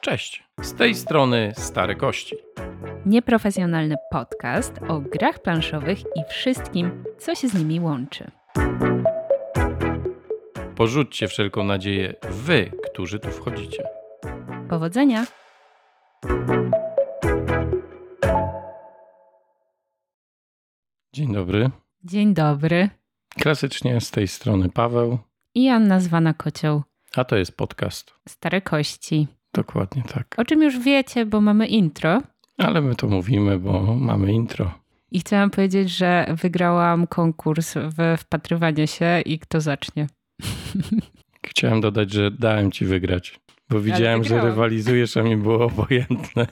Cześć, z tej strony Stare Kości. Nieprofesjonalny podcast o grach planszowych i wszystkim, co się z nimi łączy. Porzućcie wszelką nadzieję wy, którzy tu wchodzicie. Powodzenia! Dzień dobry. Dzień dobry. Klasycznie z tej strony Paweł, I Anna zwana Kocioł. a to jest podcast. Stare Kości. Dokładnie tak. O czym już wiecie, bo mamy intro. Ale my to mówimy, bo mamy intro. I chciałam powiedzieć, że wygrałam konkurs w wpatrywanie się i kto zacznie. Chciałem dodać, że dałem ci wygrać, bo widziałem, że rywalizujesz, a mi było obojętne.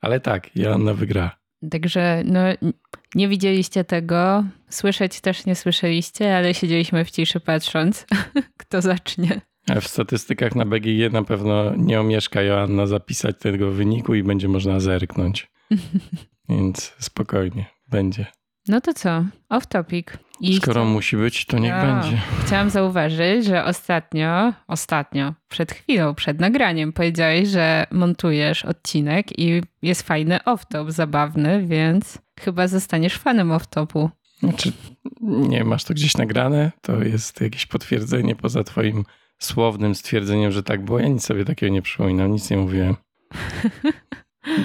Ale tak, Joanna wygra. Także no, nie widzieliście tego, słyszeć też nie słyszeliście, ale siedzieliśmy w ciszy patrząc, kto zacznie. W statystykach na BGG na pewno nie omieszka Joanna zapisać tego wyniku i będzie można zerknąć. Więc spokojnie, będzie. No to co? Off topic. I Skoro chcia- musi być, to niech Ja. będzie. Chciałam zauważyć, że ostatnio, ostatnio, przed chwilą, przed nagraniem powiedziałeś, że montujesz odcinek i jest fajny off-top, zabawny, więc chyba zostaniesz fanem off-topu. Znaczy, nie masz to gdzieś nagrane? To jest jakieś potwierdzenie poza twoim słownym stwierdzeniem, że tak było. Ja nic sobie takiego nie przypominam, nic nie mówiłem.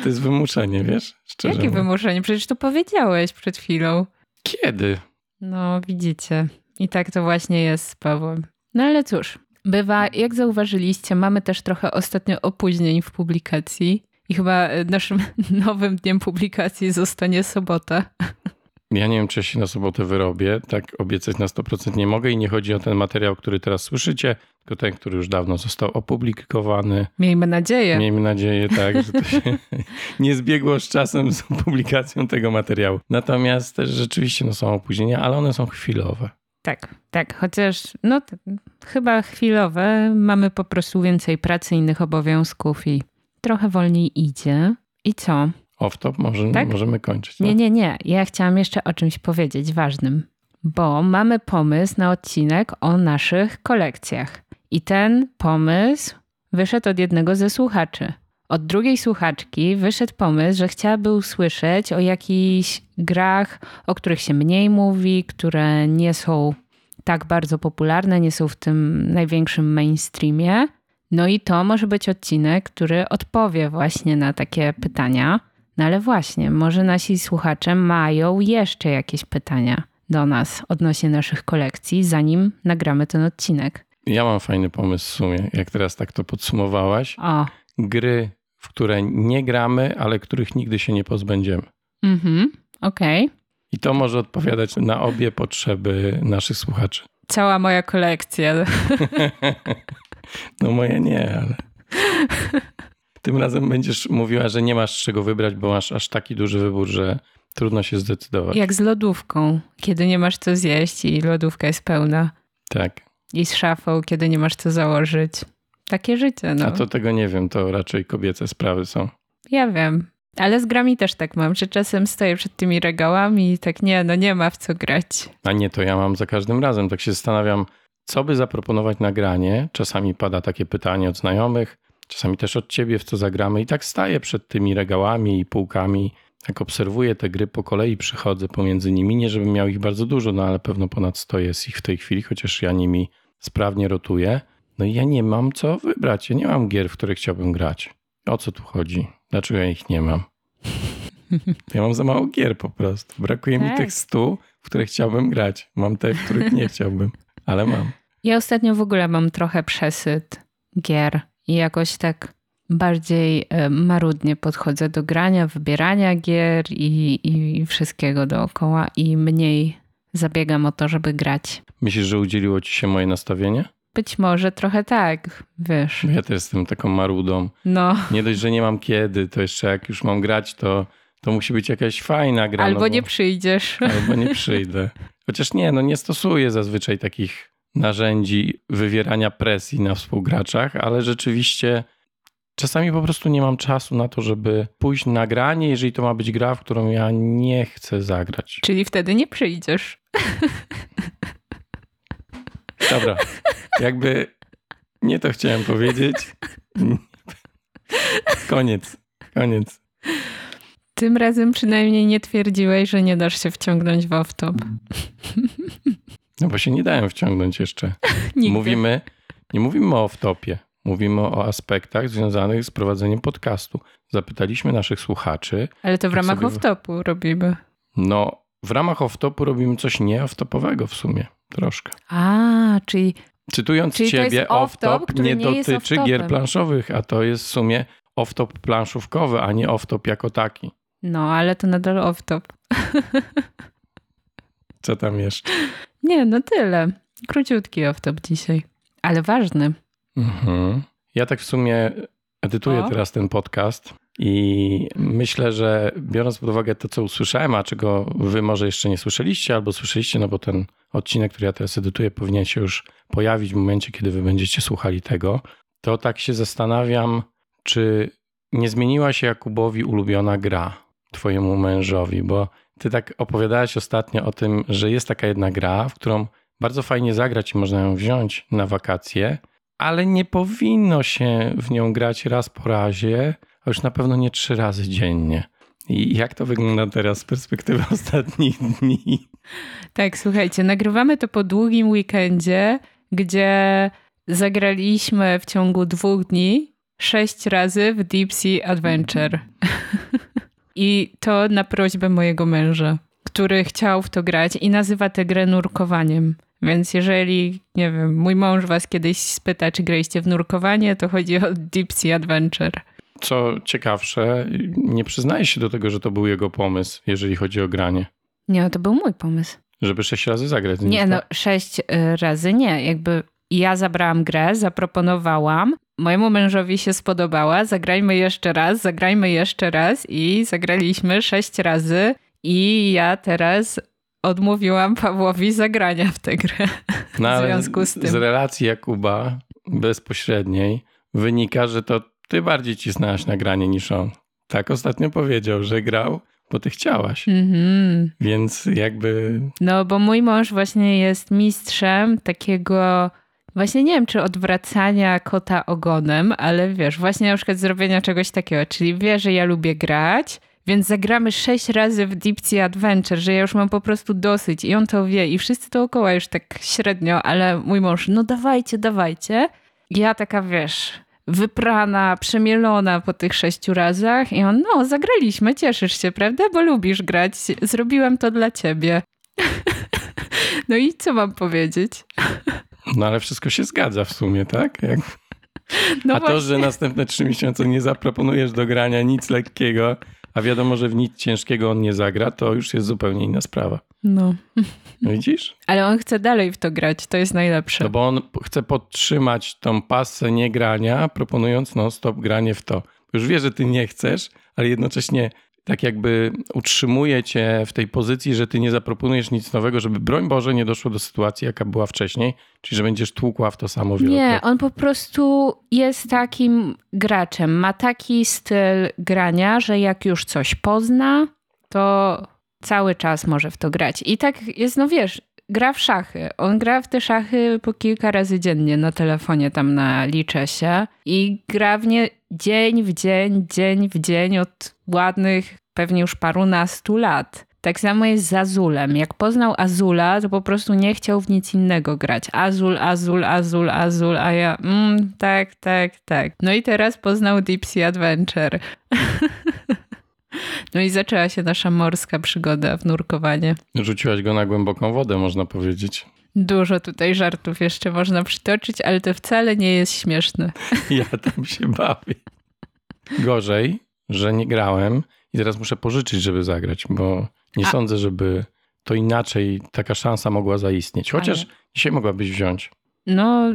To jest wymuszenie, wiesz? Szczerze Jakie mówiąc. wymuszenie? Przecież to powiedziałeś przed chwilą. Kiedy? No, widzicie. I tak to właśnie jest z Pawłem. No ale cóż, bywa, jak zauważyliście, mamy też trochę ostatnio opóźnień w publikacji. I chyba e, naszym nowym dniem publikacji zostanie sobota. Ja nie wiem, czy ja się na sobotę wyrobię. Tak obiecać na 100% nie mogę i nie chodzi o ten materiał, który teraz słyszycie, tylko ten, który już dawno został opublikowany. Miejmy nadzieję. Miejmy nadzieję, tak, że to się nie zbiegło z czasem z publikacją tego materiału. Natomiast też rzeczywiście no, są opóźnienia, ale one są chwilowe. Tak, tak, chociaż no chyba chwilowe, mamy po prostu więcej pracy, innych obowiązków i trochę wolniej idzie. I co? Off-top może, Tak? możemy kończyć. Nie, tak? nie, nie. Ja chciałam jeszcze o czymś powiedzieć ważnym, bo mamy pomysł na odcinek o naszych kolekcjach. I ten pomysł wyszedł od jednego ze słuchaczy. Od drugiej słuchaczki wyszedł pomysł, że chciałaby usłyszeć o jakichś grach, o których się mniej mówi, które nie są tak bardzo popularne, nie są w tym największym mainstreamie. No i to może być odcinek, który odpowie właśnie na takie pytania. No ale właśnie, może nasi słuchacze mają jeszcze jakieś pytania do nas odnośnie naszych kolekcji, zanim nagramy ten odcinek. Ja mam fajny pomysł w sumie, jak teraz tak to podsumowałaś. O, Gry, w które nie gramy, ale których nigdy się nie pozbędziemy. mhm, okej. I to może odpowiadać na obie potrzeby naszych słuchaczy. Cała moja kolekcja. No moja nie, ale. Tym razem będziesz mówiła, że nie masz czego wybrać, bo masz aż taki duży wybór, że trudno się zdecydować. Jak z lodówką, kiedy nie masz co zjeść i lodówka jest pełna. Tak. I z szafą, kiedy nie masz co założyć. Takie życie, no. A to tego nie wiem, to raczej kobiece sprawy są. Ja wiem. Ale z grami też tak mam, że czasem stoję przed tymi regałami i tak nie, no nie ma w co grać. A nie, to ja mam za każdym razem. Tak się zastanawiam, co by zaproponować na granie. Czasami pada takie pytanie od znajomych, czasami też od ciebie, w co zagramy. I tak staję przed tymi regałami i półkami. Jak obserwuję te gry po kolei, przychodzę pomiędzy nimi. Nie, żebym miał ich bardzo dużo, no ale pewno ponad 100 jest ich w tej chwili, chociaż ja nimi sprawnie rotuję. No i ja nie mam co wybrać. Ja nie mam gier, w które chciałbym grać. O co tu chodzi? Dlaczego ja ich nie mam? Ja mam za mało gier po prostu. Brakuje mi Tak. tych stu, w które chciałbym grać. Mam te, w których nie chciałbym, ale mam. Ja ostatnio w ogóle mam trochę przesyt gier i jakoś tak bardziej e, marudnie podchodzę do grania, wybierania gier i, i wszystkiego dookoła i mniej zabiegam o to, żeby grać. Myślisz, że udzieliło ci się moje nastawienie? Być może trochę tak, wiesz. Ja też jestem taką marudą. No, Nie dość, że nie mam kiedy, to jeszcze jak już mam grać, to, to musi być jakaś fajna gra. albo no bo, nie przyjdziesz. Albo nie przyjdę. Chociaż nie, no nie stosuję zazwyczaj takich narzędzi wywierania presji na współgraczach, ale rzeczywiście czasami po prostu nie mam czasu na to, żeby pójść na granie, jeżeli to ma być gra, w którą ja nie chcę zagrać. Czyli wtedy nie przyjdziesz. Dobra, jakby Nie to chciałem powiedzieć. Koniec. Koniec. Tym razem przynajmniej nie twierdziłeś, że nie dasz się wciągnąć w off-top. No bo się nie dałem wciągnąć jeszcze. Mówimy, nie mówimy o off-topie. Mówimy o aspektach związanych z prowadzeniem podcastu. Zapytaliśmy naszych słuchaczy. Ale to w ramach sobie- off-topu robimy. No, w ramach off-topu robimy coś nie off-topowego w sumie. Troszkę. A, czyli Cytując Czyli ciebie, off-top, nie nie dotyczy gier planszowych, a to jest w sumie off-top planszówkowy, a nie off-top jako taki. no, ale to nadal off-top. Co tam jeszcze? Nie, no tyle. Króciutki off-top dzisiaj. Ale ważny. Mhm. Ja tak w sumie edytuję O. teraz ten podcast i myślę, że biorąc pod uwagę to, co usłyszałem, a czego wy może jeszcze nie słyszeliście, albo słyszeliście, no bo ten odcinek, który ja teraz edytuję, powinien się już pojawić w momencie, kiedy wy będziecie słuchali tego, to tak się zastanawiam, czy nie zmieniła się Jakubowi ulubiona gra, twojemu mężowi, bo ty tak opowiadałeś ostatnio o tym, że jest taka jedna gra, w którą bardzo fajnie zagrać i można ją wziąć na wakacje, ale nie powinno się w nią grać raz po razie, a już na pewno nie trzy razy dziennie. I jak to wygląda teraz z perspektywy ostatnich dni? Tak, słuchajcie, nagrywamy to po długim weekendzie, gdzie zagraliśmy w ciągu dwóch dni sześć razy w Deep Sea Adventure. I to na prośbę mojego męża, który chciał w to grać i nazywa tę grę nurkowaniem. Więc jeżeli, nie wiem, mój mąż was kiedyś spyta, czy graliście w nurkowanie, to chodzi o Deep Sea Adventure. Co ciekawsze, nie przyznaje się do tego, że to był jego pomysł, jeżeli chodzi o granie. Nie, no to był mój pomysł. Żeby sześć razy zagrać. z nim, Nie, no tak? sześć y, razy nie. Jakby ja zabrałam grę, zaproponowałam, mojemu mężowi się spodobała, zagrajmy jeszcze raz, zagrajmy jeszcze raz i zagraliśmy sześć razy i ja teraz odmówiłam Pawłowi zagrania w tę grę. No, w związku z tym. Z relacji Jakuba bezpośredniej wynika, że to ty bardziej cisnęłaś na granie niż on. Tak ostatnio powiedział, że grał, bo ty chciałaś. Mhm. Więc jakby No, bo mój mąż właśnie jest mistrzem takiego, właśnie nie wiem, czy odwracania kota ogonem, ale wiesz, właśnie na przykład zrobienia czegoś takiego, czyli wie, że ja lubię grać, więc zagramy sześć razy w Deep Sea Adventure, że ja już mam po prostu dosyć i on to wie i wszyscy dookoła już tak średnio, ale mój mąż, no dawajcie, dawajcie. Ja taka, wiesz, wyprana, przemielona po tych sześciu razach i on, no zagraliśmy, cieszysz się, prawda? Bo lubisz grać, zrobiłem to dla ciebie. No i co mam powiedzieć? No ale wszystko się zgadza w sumie, tak? Jak... No a właśnie. to, że następne trzy miesiące nie zaproponujesz do grania nic lekkiego, a wiadomo, że w nic ciężkiego on nie zagra, to już jest zupełnie inna sprawa. No. No Widzisz? Ale on chce dalej w to grać, to jest najlepsze. No bo on chce podtrzymać tą pasę niegrania, proponując non-stop granie w to. Już wie, że ty nie chcesz, ale jednocześnie tak jakby utrzymuje cię w tej pozycji, że ty nie zaproponujesz nic nowego, żeby broń Boże nie doszło do sytuacji, jaka była wcześniej, czyli że będziesz tłukła w to samo. Nie, on po prostu jest takim graczem. Ma taki styl grania, że jak już coś pozna, to cały czas może w to grać. I tak jest, no wiesz, gra w szachy. On gra w te szachy po kilka razy dziennie na telefonie, tam na liczesie. I gra w nie dzień w dzień, dzień w dzień od ładnych pewnie już parunastu lat. Tak samo jest z Azulem. Jak poznał Azula, to po prostu nie chciał w nic innego grać. Azul, Azul, Azul, Azul, a ja mm, tak, tak, tak. No i teraz poznał Deep Sea Adventure. No i zaczęła się nasza morska przygoda w nurkowanie. Rzuciłaś go na głęboką wodę, można powiedzieć. Dużo tutaj żartów jeszcze można przytoczyć, ale to wcale nie jest śmieszne. Ja tam się bawię. Gorzej, że nie grałem i teraz muszę pożyczyć, żeby zagrać, bo nie A- sądzę, żeby to inaczej taka szansa mogła zaistnieć. Chociaż dzisiaj mogłabyś wziąć. No,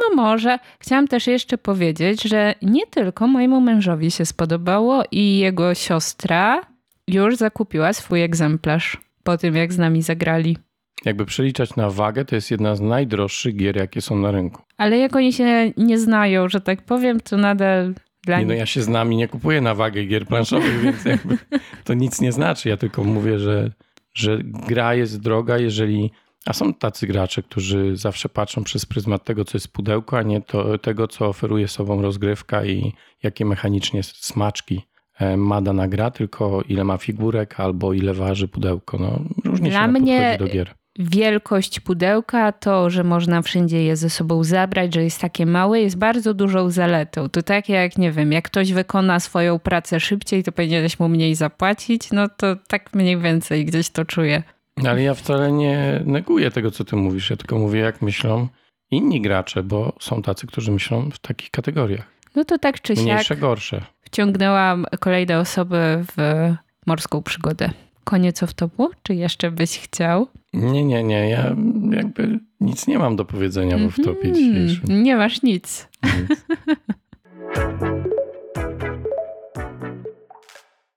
no może. Chciałam też jeszcze powiedzieć, że nie tylko mojemu mężowi się spodobało i jego siostra już zakupiła swój egzemplarz po tym, jak z nami zagrali. Jakby przeliczać na wagę, to jest jedna z najdroższych gier, jakie są na rynku. Ale jak oni się nie znają, że tak powiem, to nadal dla Nie, no ja się z nami nie kupuję na wagę gier planszowych, więc jakby to nic nie znaczy. Ja tylko mówię, że, że gra jest droga, jeżeli A są tacy gracze, którzy zawsze patrzą przez pryzmat tego, co jest pudełko, a nie to, tego, co oferuje sobą rozgrywka i jakie mechanicznie smaczki e, ma dana gra, tylko ile ma figurek albo ile waży pudełko. No, różnie Dla się mnie- podchodzi do gier. Wielkość pudełka, to, że można wszędzie je ze sobą zabrać, że jest takie małe, jest bardzo dużą zaletą. To tak jak, nie wiem, jak ktoś wykona swoją pracę szybciej, to powinieneś mu mniej zapłacić, no to tak mniej więcej gdzieś to czuję. Ale ja wcale nie neguję tego, co ty mówisz. Ja tylko mówię, jak myślą inni gracze, bo są tacy, którzy myślą w takich kategoriach. No to tak czy siak Mniejsze, gorsze. wciągnęłam kolejne osoby w morską przygodę. Koniec off-topu? Czy jeszcze byś chciał? Nie, nie, nie. Ja jakby nic nie mam do powiedzenia w topie Mhm, dzisiejszym. Nie masz nic. Nic.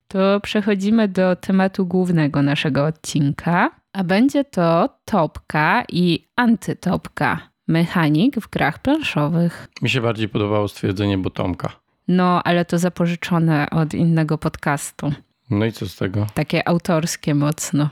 To przechodzimy do tematu głównego naszego odcinka, a będzie to topka i antytopka. Mechanik w grach planszowych. Mi się bardziej podobało stwierdzenie Botomka. No, ale to zapożyczone od innego podcastu. No i co z tego? Takie autorskie mocno.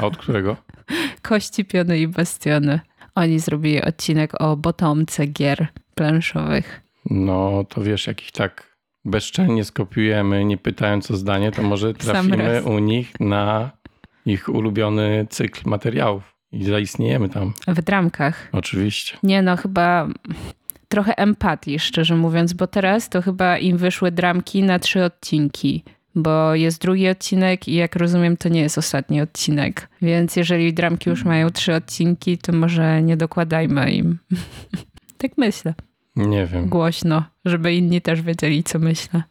A od którego? Kości, piony i bastiony. Oni zrobili odcinek o botomce gier planszowych. No to wiesz, jak ich tak bezczelnie skopiujemy, nie pytając o zdanie, to może trafimy u nich na ich ulubiony cykl materiałów i zaistniejemy tam. W dramkach. Oczywiście. Nie no, chyba trochę empatii, szczerze mówiąc, bo teraz to chyba im wyszły dramki na trzy odcinki. Bo jest drugi odcinek i jak rozumiem, to nie jest ostatni odcinek. Więc jeżeli dramki już mają trzy odcinki, to może nie dokładajmy im. tak myślę. Nie wiem. Głośno, żeby inni też wiedzieli, co myślę.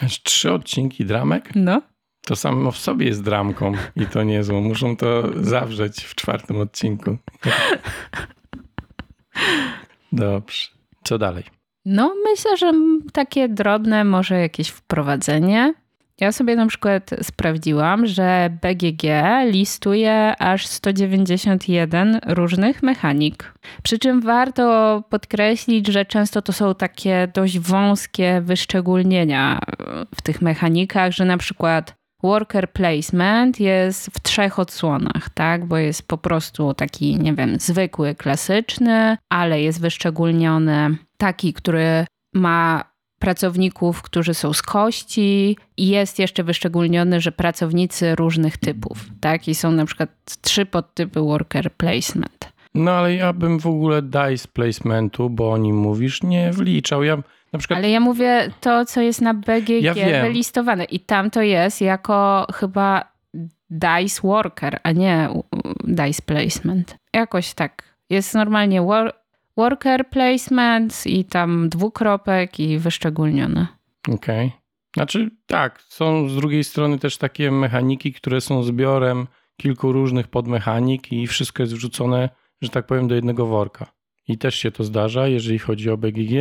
Aż trzy odcinki dramek? No. To samo w sobie jest dramką i to niezłą. Muszą to zawrzeć w czwartym odcinku. Dobrze. Co dalej? No, myślę, że takie drobne, może jakieś wprowadzenie. Ja sobie na przykład sprawdziłam, że BGG listuje aż 191 różnych mechanik. Przy czym warto podkreślić, że często to są takie dość wąskie wyszczególnienia e, w tych mechanikach, że na przykład worker placement jest w trzech odsłonach, tak? Bo jest po prostu taki, nie wiem, zwykły, klasyczny, ale jest wyszczególniony taki, który ma pracowników, którzy są z kości i jest jeszcze wyszczególniony, że pracownicy różnych typów, tak? I są na przykład trzy podtypy worker placement. No ale ja bym w ogóle dice placementu, bo o nim mówisz, nie wliczał. Ja na przykład Ale ja mówię to, co jest na BGG Ja wylistowane i tam to jest jako chyba dice worker, a nie dice placement. Jakoś tak. Jest normalnie worker placement i tam dwukropek i wyszczególnione. Okej. Znaczy tak, są z drugiej strony też takie mechaniki, które są zbiorem kilku różnych podmechanik i wszystko jest wrzucone, że tak powiem, do jednego worka. I też się to zdarza, jeżeli chodzi o BGG.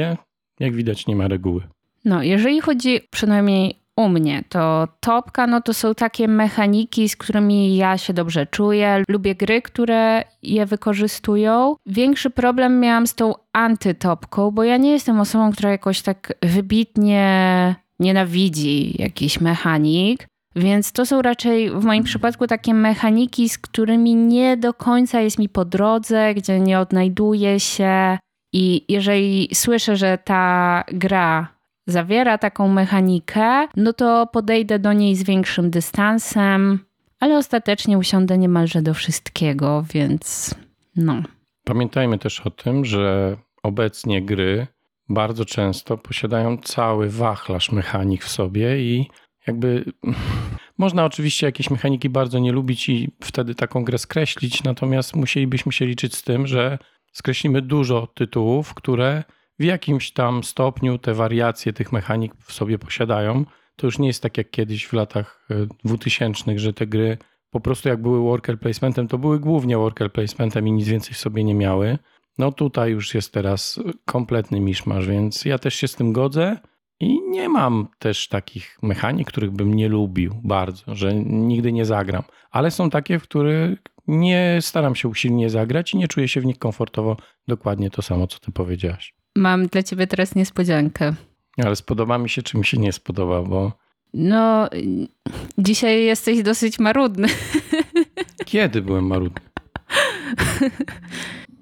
Jak widać, nie ma reguły. No, jeżeli chodzi przynajmniej u mnie, to topka, no to są takie mechaniki, z którymi ja się dobrze czuję. Lubię gry, które je wykorzystują. Większy problem miałam z tą antytopką, bo ja nie jestem osobą, która jakoś tak wybitnie nienawidzi jakiś mechanik. Więc to są raczej w moim przypadku takie mechaniki, z którymi nie do końca jest mi po drodze, gdzie nie odnajduję się. I jeżeli słyszę, że ta gra zawiera taką mechanikę, no to podejdę do niej z większym dystansem, ale ostatecznie usiądę niemalże do wszystkiego, więc no. Pamiętajmy też o tym, że obecnie gry bardzo często posiadają cały wachlarz mechanik w sobie i jakby można oczywiście jakieś mechaniki bardzo nie lubić i wtedy taką grę skreślić, natomiast musielibyśmy się liczyć z tym, że skreślimy dużo tytułów, które w jakimś tam stopniu te wariacje tych mechanik w sobie posiadają. To już nie jest tak jak kiedyś w latach e, 2000, że te gry po prostu jak były worker placementem, to były głównie worker placementem i nic więcej w sobie nie miały. No tutaj już jest teraz kompletny miszmasz, więc ja też się z tym godzę i nie mam też takich mechanik, których bym nie lubił bardzo, że nigdy nie zagram. Ale są takie, w które nie staram się usilnie zagrać i nie czuję się w nich komfortowo. Dokładnie to samo, co ty powiedziałaś. Mam dla ciebie teraz niespodziankę. Ale spodoba mi się, czy mi się nie spodoba, bo No, dzisiaj jesteś dosyć marudny. kiedy byłem marudny?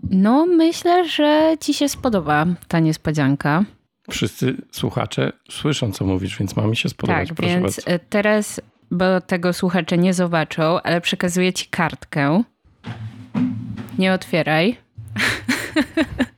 No, myślę, że ci się spodoba ta niespodzianka. Wszyscy słuchacze słyszą, co mówisz, więc ma mi się spodobać. Tak, proszę więc bardzo. y, teraz, bo tego słuchacze nie zobaczą, ale przekazuję ci kartkę. Nie otwieraj.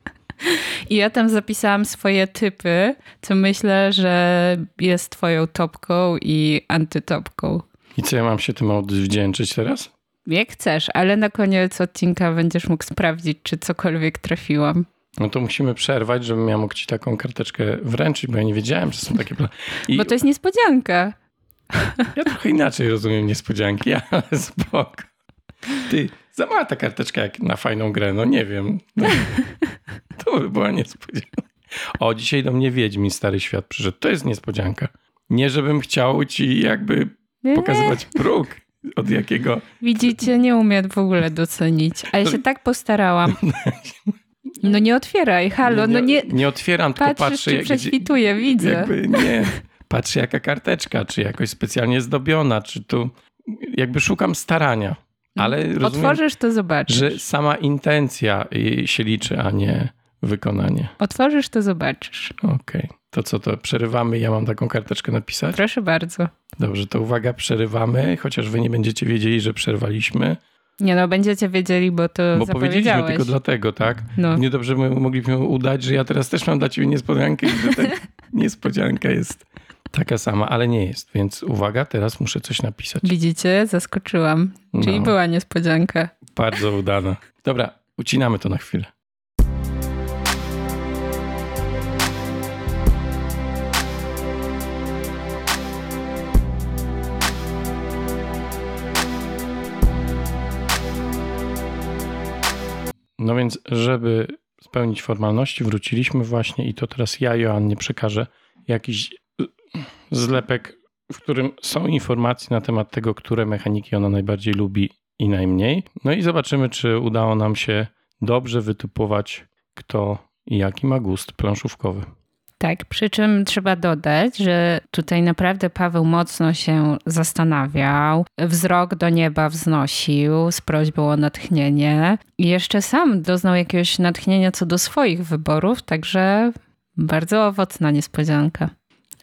I ja tam zapisałam swoje typy, co myślę, że jest twoją topką i antytopką. I co ja mam się tym odwdzięczyć teraz? Jak chcesz, ale na koniec odcinka będziesz mógł sprawdzić, czy cokolwiek trafiłam. No to musimy przerwać, żebym ja mógł ci taką karteczkę wręczyć, bo ja nie wiedziałem, że są takie plany. I Bo to jest niespodzianka. ja trochę inaczej rozumiem niespodzianki, ale spoko. Ty, za mała ta karteczka jak na fajną grę, no nie wiem. No, to by była niespodzianka. O, dzisiaj do mnie Wiedźmin Stary Świat przyszedł. To jest niespodzianka. Nie, żebym chciał ci jakby pokazywać próg, od jakiego... Widzicie, nie umiem w ogóle docenić. A ja się tak postarałam. No nie otwieraj, halo, no nie... Nie otwieram, tylko Patrzysz, patrzę... czy prześwituję, widzę. Jakby nie. Patrzę jaka karteczka, czy jakoś specjalnie zdobiona, czy tu... Jakby szukam starania. Ale rozumiem, Otworzysz, to zobaczysz. że sama intencja się liczy, a nie wykonanie. Otworzysz, to zobaczysz. Okej. To co, to przerywamy? Ja mam taką karteczkę napisać? Proszę bardzo. Dobrze, to uwaga, przerywamy, chociaż wy nie będziecie wiedzieli, że przerwaliśmy, Nie no, będziecie wiedzieli, bo to bo powiedzieliśmy tylko dlatego, tak? No. Niedobrze my mogliśmy udać, że ja teraz też mam dla ciebie niespodziankę i że ta niespodzianka jest taka sama, ale nie jest. Więc uwaga, teraz muszę coś napisać. Widzicie, zaskoczyłam. Czyli No. była niespodzianka. Bardzo udana. Dobra, ucinamy to na chwilę. No więc, żeby spełnić formalności, wróciliśmy właśnie i to teraz ja, Joannie, przekażę jakiś zlepek, w którym są informacje na temat tego, które mechaniki ona najbardziej lubi i najmniej. No i zobaczymy, czy udało nam się dobrze wytypować, kto i jaki ma gust planszówkowy. Tak, przy czym trzeba dodać, że tutaj naprawdę Paweł mocno się zastanawiał, wzrok do nieba wznosił z prośbą o natchnienie i jeszcze sam doznał jakiegoś natchnienia co do swoich wyborów, także bardzo owocna niespodzianka.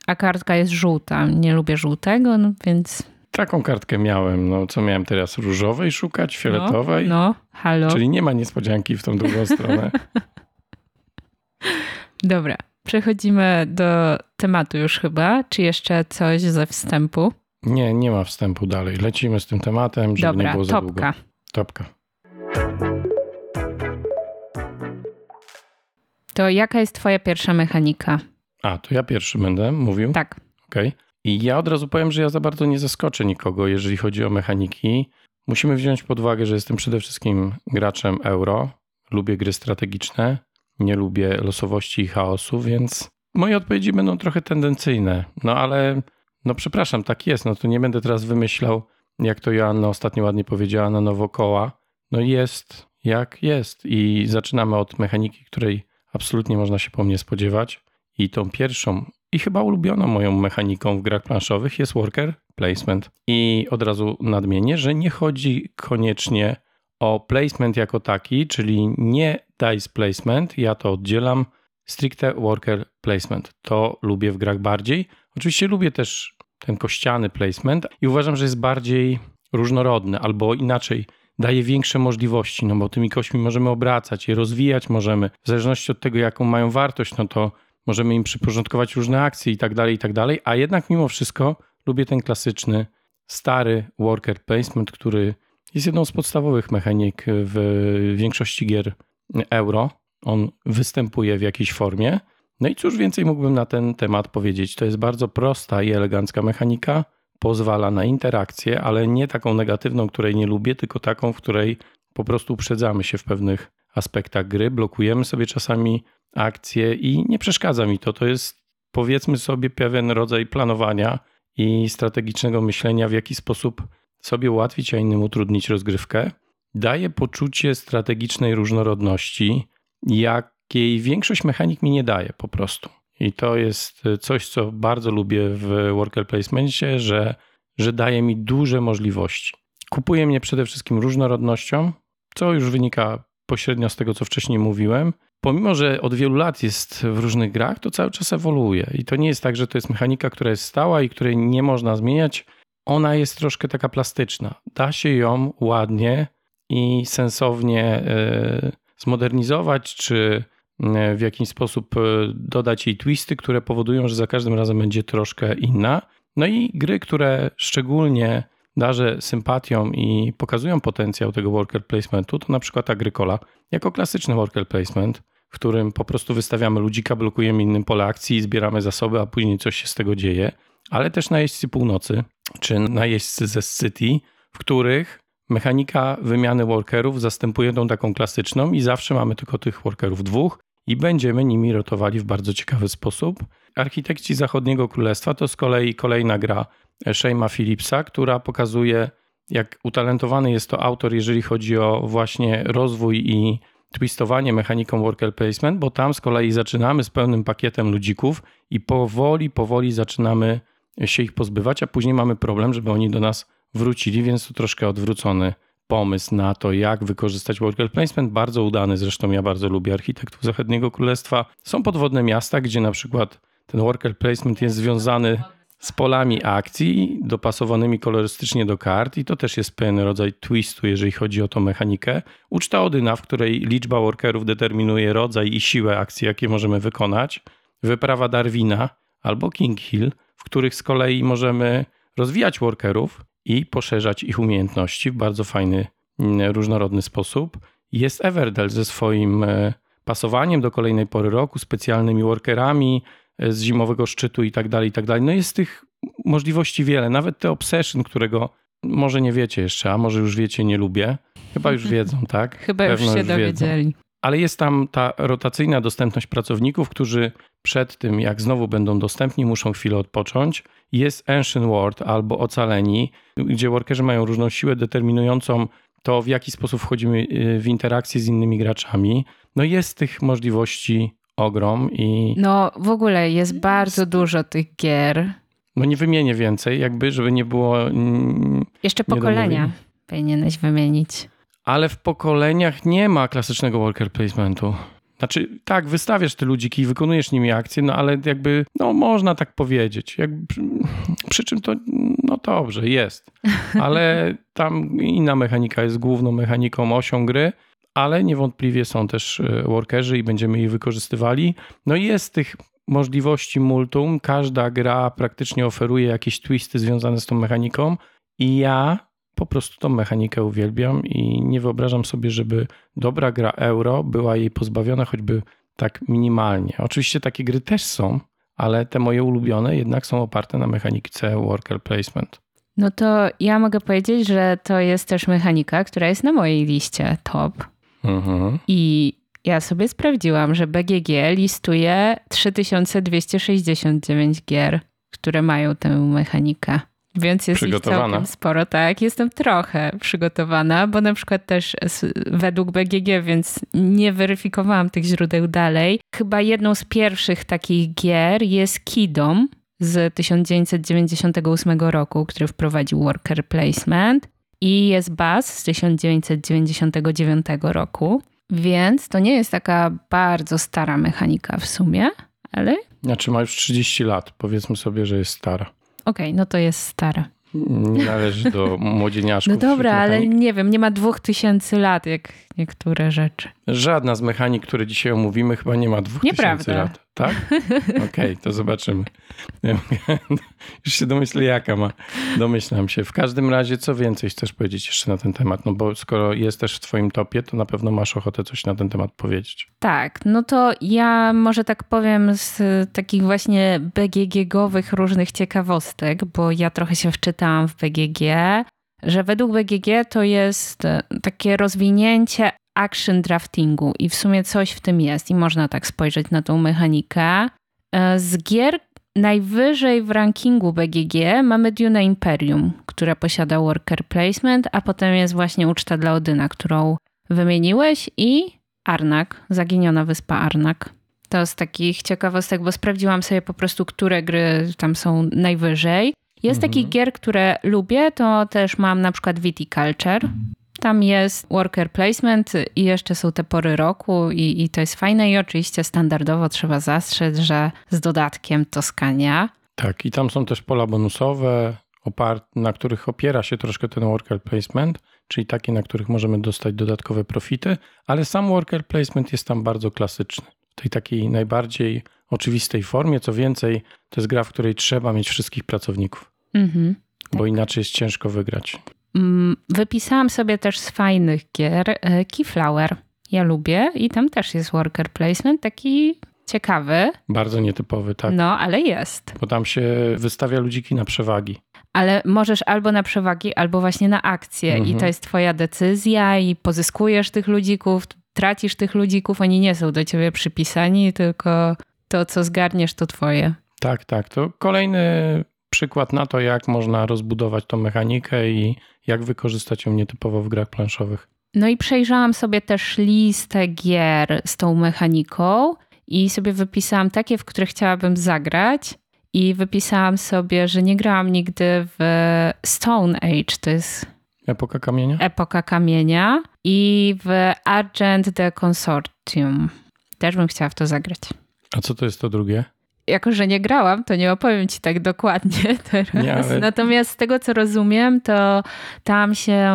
A kartka jest żółta, nie lubię żółtego, no więc Taką kartkę miałem. No, co miałem teraz? Różowej szukać? Fioletowej? no, no halo. Czyli nie ma niespodzianki w tą drugą stronę. Dobra, przechodzimy do tematu już chyba. Czy jeszcze coś ze wstępu? Nie, nie ma wstępu dalej. Lecimy z tym tematem, żeby nie Dobra, było za długo. topka. Topka. To jaka jest twoja pierwsza mechanika? A, to ja pierwszy będę mówił. Tak. Okej. I ja od razu powiem, że ja za bardzo nie zaskoczę nikogo, jeżeli chodzi o mechaniki. Musimy wziąć pod uwagę, że jestem przede wszystkim graczem euro. Lubię gry strategiczne, nie lubię losowości i chaosu, więc moje odpowiedzi będą trochę tendencyjne. No ale, no przepraszam, tak jest. No to nie będę teraz wymyślał, jak to Joanna ostatnio ładnie powiedziała na nowo koła. No jest jak jest. I zaczynamy od mechaniki, której absolutnie można się po mnie spodziewać. I tą pierwszą i chyba ulubioną moją mechaniką w grach planszowych jest worker placement. I od razu nadmienię, że nie chodzi koniecznie o placement jako taki, czyli nie dice placement, ja to oddzielam, stricte worker placement. To lubię w grach bardziej. Oczywiście lubię też ten kościany placement i uważam, że jest bardziej różnorodny, albo inaczej, daje większe możliwości, no bo tymi kośćmi możemy obracać, je rozwijać możemy. W zależności od tego, jaką mają wartość, no to możemy im przyporządkować różne akcje i tak dalej, i tak dalej. A jednak mimo wszystko lubię ten klasyczny, stary worker placement, który jest jedną z podstawowych mechanik w większości gier euro. On występuje w jakiejś formie. No i cóż więcej mógłbym na ten temat powiedzieć? To jest bardzo prosta i elegancka mechanika. Pozwala na interakcję, ale nie taką negatywną, której nie lubię, tylko taką, w której po prostu uprzedzamy się w pewnych aspektach gry, blokujemy sobie czasami akcje i nie przeszkadza mi to. To jest powiedzmy sobie pewien rodzaj planowania i strategicznego myślenia, w jaki sposób sobie ułatwić, a innym utrudnić rozgrywkę. Daje poczucie strategicznej różnorodności, jakiej większość mechanik mi nie daje po prostu. I to jest coś, co bardzo lubię w worker placementie, że, że daje mi duże możliwości. Kupuje mnie przede wszystkim różnorodnością, co już wynika pośrednio z tego, co wcześniej mówiłem. Pomimo, że od wielu lat jest w różnych grach, to cały czas ewoluuje. I to nie jest tak, że to jest mechanika, która jest stała i której nie można zmieniać. Ona jest troszkę taka plastyczna. Da się ją ładnie i sensownie e, zmodernizować, czy e, w jakiś sposób e, dodać jej twisty, które powodują, że za każdym razem będzie troszkę inna. No i gry, które szczególnie darzę sympatią i pokazują potencjał tego worker placementu, to na przykład Agricola, jako klasyczny worker placement, w którym po prostu wystawiamy ludzika, blokujemy innym pole akcji, zbieramy zasoby, a później coś się z tego dzieje, ale też najeźdźcy północy, czy najeźdźcy ze City, w których mechanika wymiany workerów zastępuje tą taką klasyczną i zawsze mamy tylko tych workerów dwóch i będziemy nimi rotowali w bardzo ciekawy sposób. Architekci Zachodniego Królestwa to z kolei kolejna gra Shema Phillipsa, która pokazuje, jak utalentowany jest to autor, jeżeli chodzi o właśnie rozwój i twistowanie mechaniką worker placement, bo tam z kolei zaczynamy z pełnym pakietem ludzików i powoli, powoli zaczynamy się ich pozbywać, a później mamy problem, żeby oni do nas wrócili, więc to troszkę odwrócony pomysł na to, jak wykorzystać worker placement. Bardzo udany, zresztą ja bardzo lubię architektów Zachodniego Królestwa. Są podwodne miasta, gdzie na przykład ten worker placement jest związany z polami akcji dopasowanymi kolorystycznie do kart i to też jest pewien rodzaj twistu, jeżeli chodzi o tą mechanikę. Uczta Odyna, w której liczba workerów determinuje rodzaj i siłę akcji, jakie możemy wykonać. Wyprawa Darwina albo King Hill, w których z kolei możemy rozwijać workerów i poszerzać ich umiejętności w bardzo fajny, mm, różnorodny sposób. Jest Everdell ze swoim e, pasowaniem do kolejnej pory roku, specjalnymi workerami, z zimowego szczytu i tak dalej, i tak dalej. No jest tych możliwości wiele. Nawet te Obsession, którego może nie wiecie jeszcze, a może już wiecie, nie lubię. Chyba już wiedzą, tak? Chyba Pewno już się już dowiedzieli. Wiedzą. Ale jest tam ta rotacyjna dostępność pracowników, którzy przed tym, jak znowu będą dostępni, muszą chwilę odpocząć. Jest Ancient World albo Ocaleni, gdzie workerzy mają różną siłę determinującą to, w jaki sposób wchodzimy y, w interakcję z innymi graczami. No jest tych możliwości ogrom i... No w ogóle jest bardzo dużo tych gier. No nie wymienię więcej, jakby, żeby nie było... Mm, Jeszcze pokolenia powinieneś wymienić. Ale w pokoleniach nie ma klasycznego worker placementu. Znaczy, tak, wystawiasz te ludziki i wykonujesz nimi akcje, no ale jakby, no można tak powiedzieć. Przy czym to, no dobrze, jest. Ale tam inna mechanika jest główną mechaniką, osią gry ale niewątpliwie są też e, workerzy i będziemy ich wykorzystywali. No i jest tych możliwości multum. Każda gra praktycznie oferuje jakieś twisty związane z tą mechaniką i ja po prostu tą mechanikę uwielbiam i nie wyobrażam sobie, żeby dobra gra euro była jej pozbawiona choćby tak minimalnie. Oczywiście takie gry też są, ale te moje ulubione jednak są oparte na mechanice worker placement. No to ja mogę powiedzieć, że to jest też mechanika, która jest na mojej liście top. Mhm. I ja sobie sprawdziłam, że BGG listuje 3269 gier, które mają tę mechanikę. Więc jest ich całkiem sporo, tak. Jestem trochę przygotowana, bo na przykład też według BGG, więc nie weryfikowałam tych źródeł dalej. Chyba jedną z pierwszych takich gier jest Kidom z 1998 roku, który wprowadził worker placement i jest Buzz z 1999 roku, więc to nie jest taka bardzo stara mechanika w sumie, ale... Znaczy ma już 30 lat, powiedzmy sobie, że jest stara. Okej, okay, no to jest stara. Nie należy do młodzieniaszków. No dobra, ale nie wiem, nie ma dwóch tysięcy lat, jak niektóre rzeczy. Żadna z mechanik, które dzisiaj omówimy, chyba nie ma dwóch tysięcy lat. Tak? Okej, okay, to zobaczymy. Już się domyślę, jaka ma. Domyślam się. W każdym razie, co więcej chcesz powiedzieć jeszcze na ten temat? No bo skoro jest też w twoim topie, to na pewno masz ochotę coś na ten temat powiedzieć. Tak, no to ja może tak powiem z takich właśnie BGG-owych różnych ciekawostek, bo ja trochę się wczytałam w BGG, że według BGG to jest takie rozwinięcie action draftingu i w sumie coś w tym jest i można tak spojrzeć na tą mechanikę. E, z gier najwyżej w rankingu BGG mamy Dune Imperium, które posiada worker placement, a potem jest właśnie Uczta dla Odyna, którą wymieniłeś i Arnak, Zaginiona Wyspa Arnak. To z takich ciekawostek, bo sprawdziłam sobie po prostu, które gry tam są najwyżej. Jest mhm. takich gier, które lubię, to też mam na przykład Viticulture, tam jest worker placement i jeszcze są te pory roku i, i to jest fajne i oczywiście standardowo trzeba zastrzec, że z dodatkiem Toskania. Tak, i tam są też pola bonusowe, na których opiera się troszkę ten worker placement, czyli takie, na których możemy dostać dodatkowe profity, ale sam worker placement jest tam bardzo klasyczny. W tej takiej najbardziej oczywistej formie. Co więcej, to jest gra, w której trzeba mieć wszystkich pracowników, mhm, tak. bo inaczej jest ciężko wygrać. Mm, wypisałam sobie też z fajnych gier e, Keyflower. Ja lubię i tam też jest worker placement, taki ciekawy. Bardzo nietypowy, tak. No, ale jest. Bo tam się wystawia ludziki na przewagi. Ale możesz albo na przewagi, albo właśnie na akcje mhm. i to jest twoja decyzja i pozyskujesz tych ludzików, tracisz tych ludzików, oni nie są do ciebie przypisani, tylko to, co zgarniesz, to twoje. Tak, tak. To kolejny przykład na to, jak można rozbudować tą mechanikę i jak wykorzystać ją nietypowo w grach planszowych. No i przejrzałam sobie też listę gier z tą mechaniką i sobie wypisałam takie, w które chciałabym zagrać. I wypisałam sobie, że nie grałam nigdy w Stone Age, to jest Epoka Kamienia? Epoka Kamienia i w Argent the Consortium. Też bym chciała w to zagrać. A co to jest to drugie? Jako, że nie grałam, to nie opowiem ci tak dokładnie teraz. Nie, ale... Natomiast z tego, co rozumiem, to tam się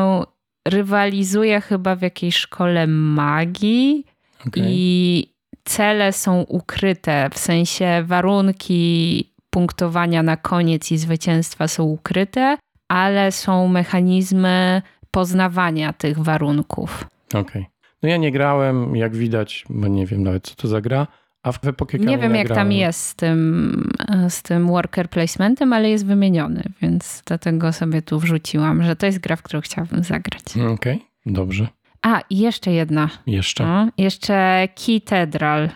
rywalizuje chyba w jakiejś szkole magii okay. i cele są ukryte, w sensie warunki punktowania na koniec i zwycięstwa są ukryte, ale są mechanizmy poznawania tych warunków. Okej. Okay. No ja nie grałem, jak widać, bo nie wiem nawet co to za gra, a w epokę Nie wiem jak grałem. tam jest z tym, z tym worker placementem, ale jest wymieniony, więc dlatego sobie tu wrzuciłam, że to jest gra, w którą chciałabym zagrać. Okej, okay, dobrze. A, jeszcze jedna. Jeszcze? No, jeszcze Cathedral.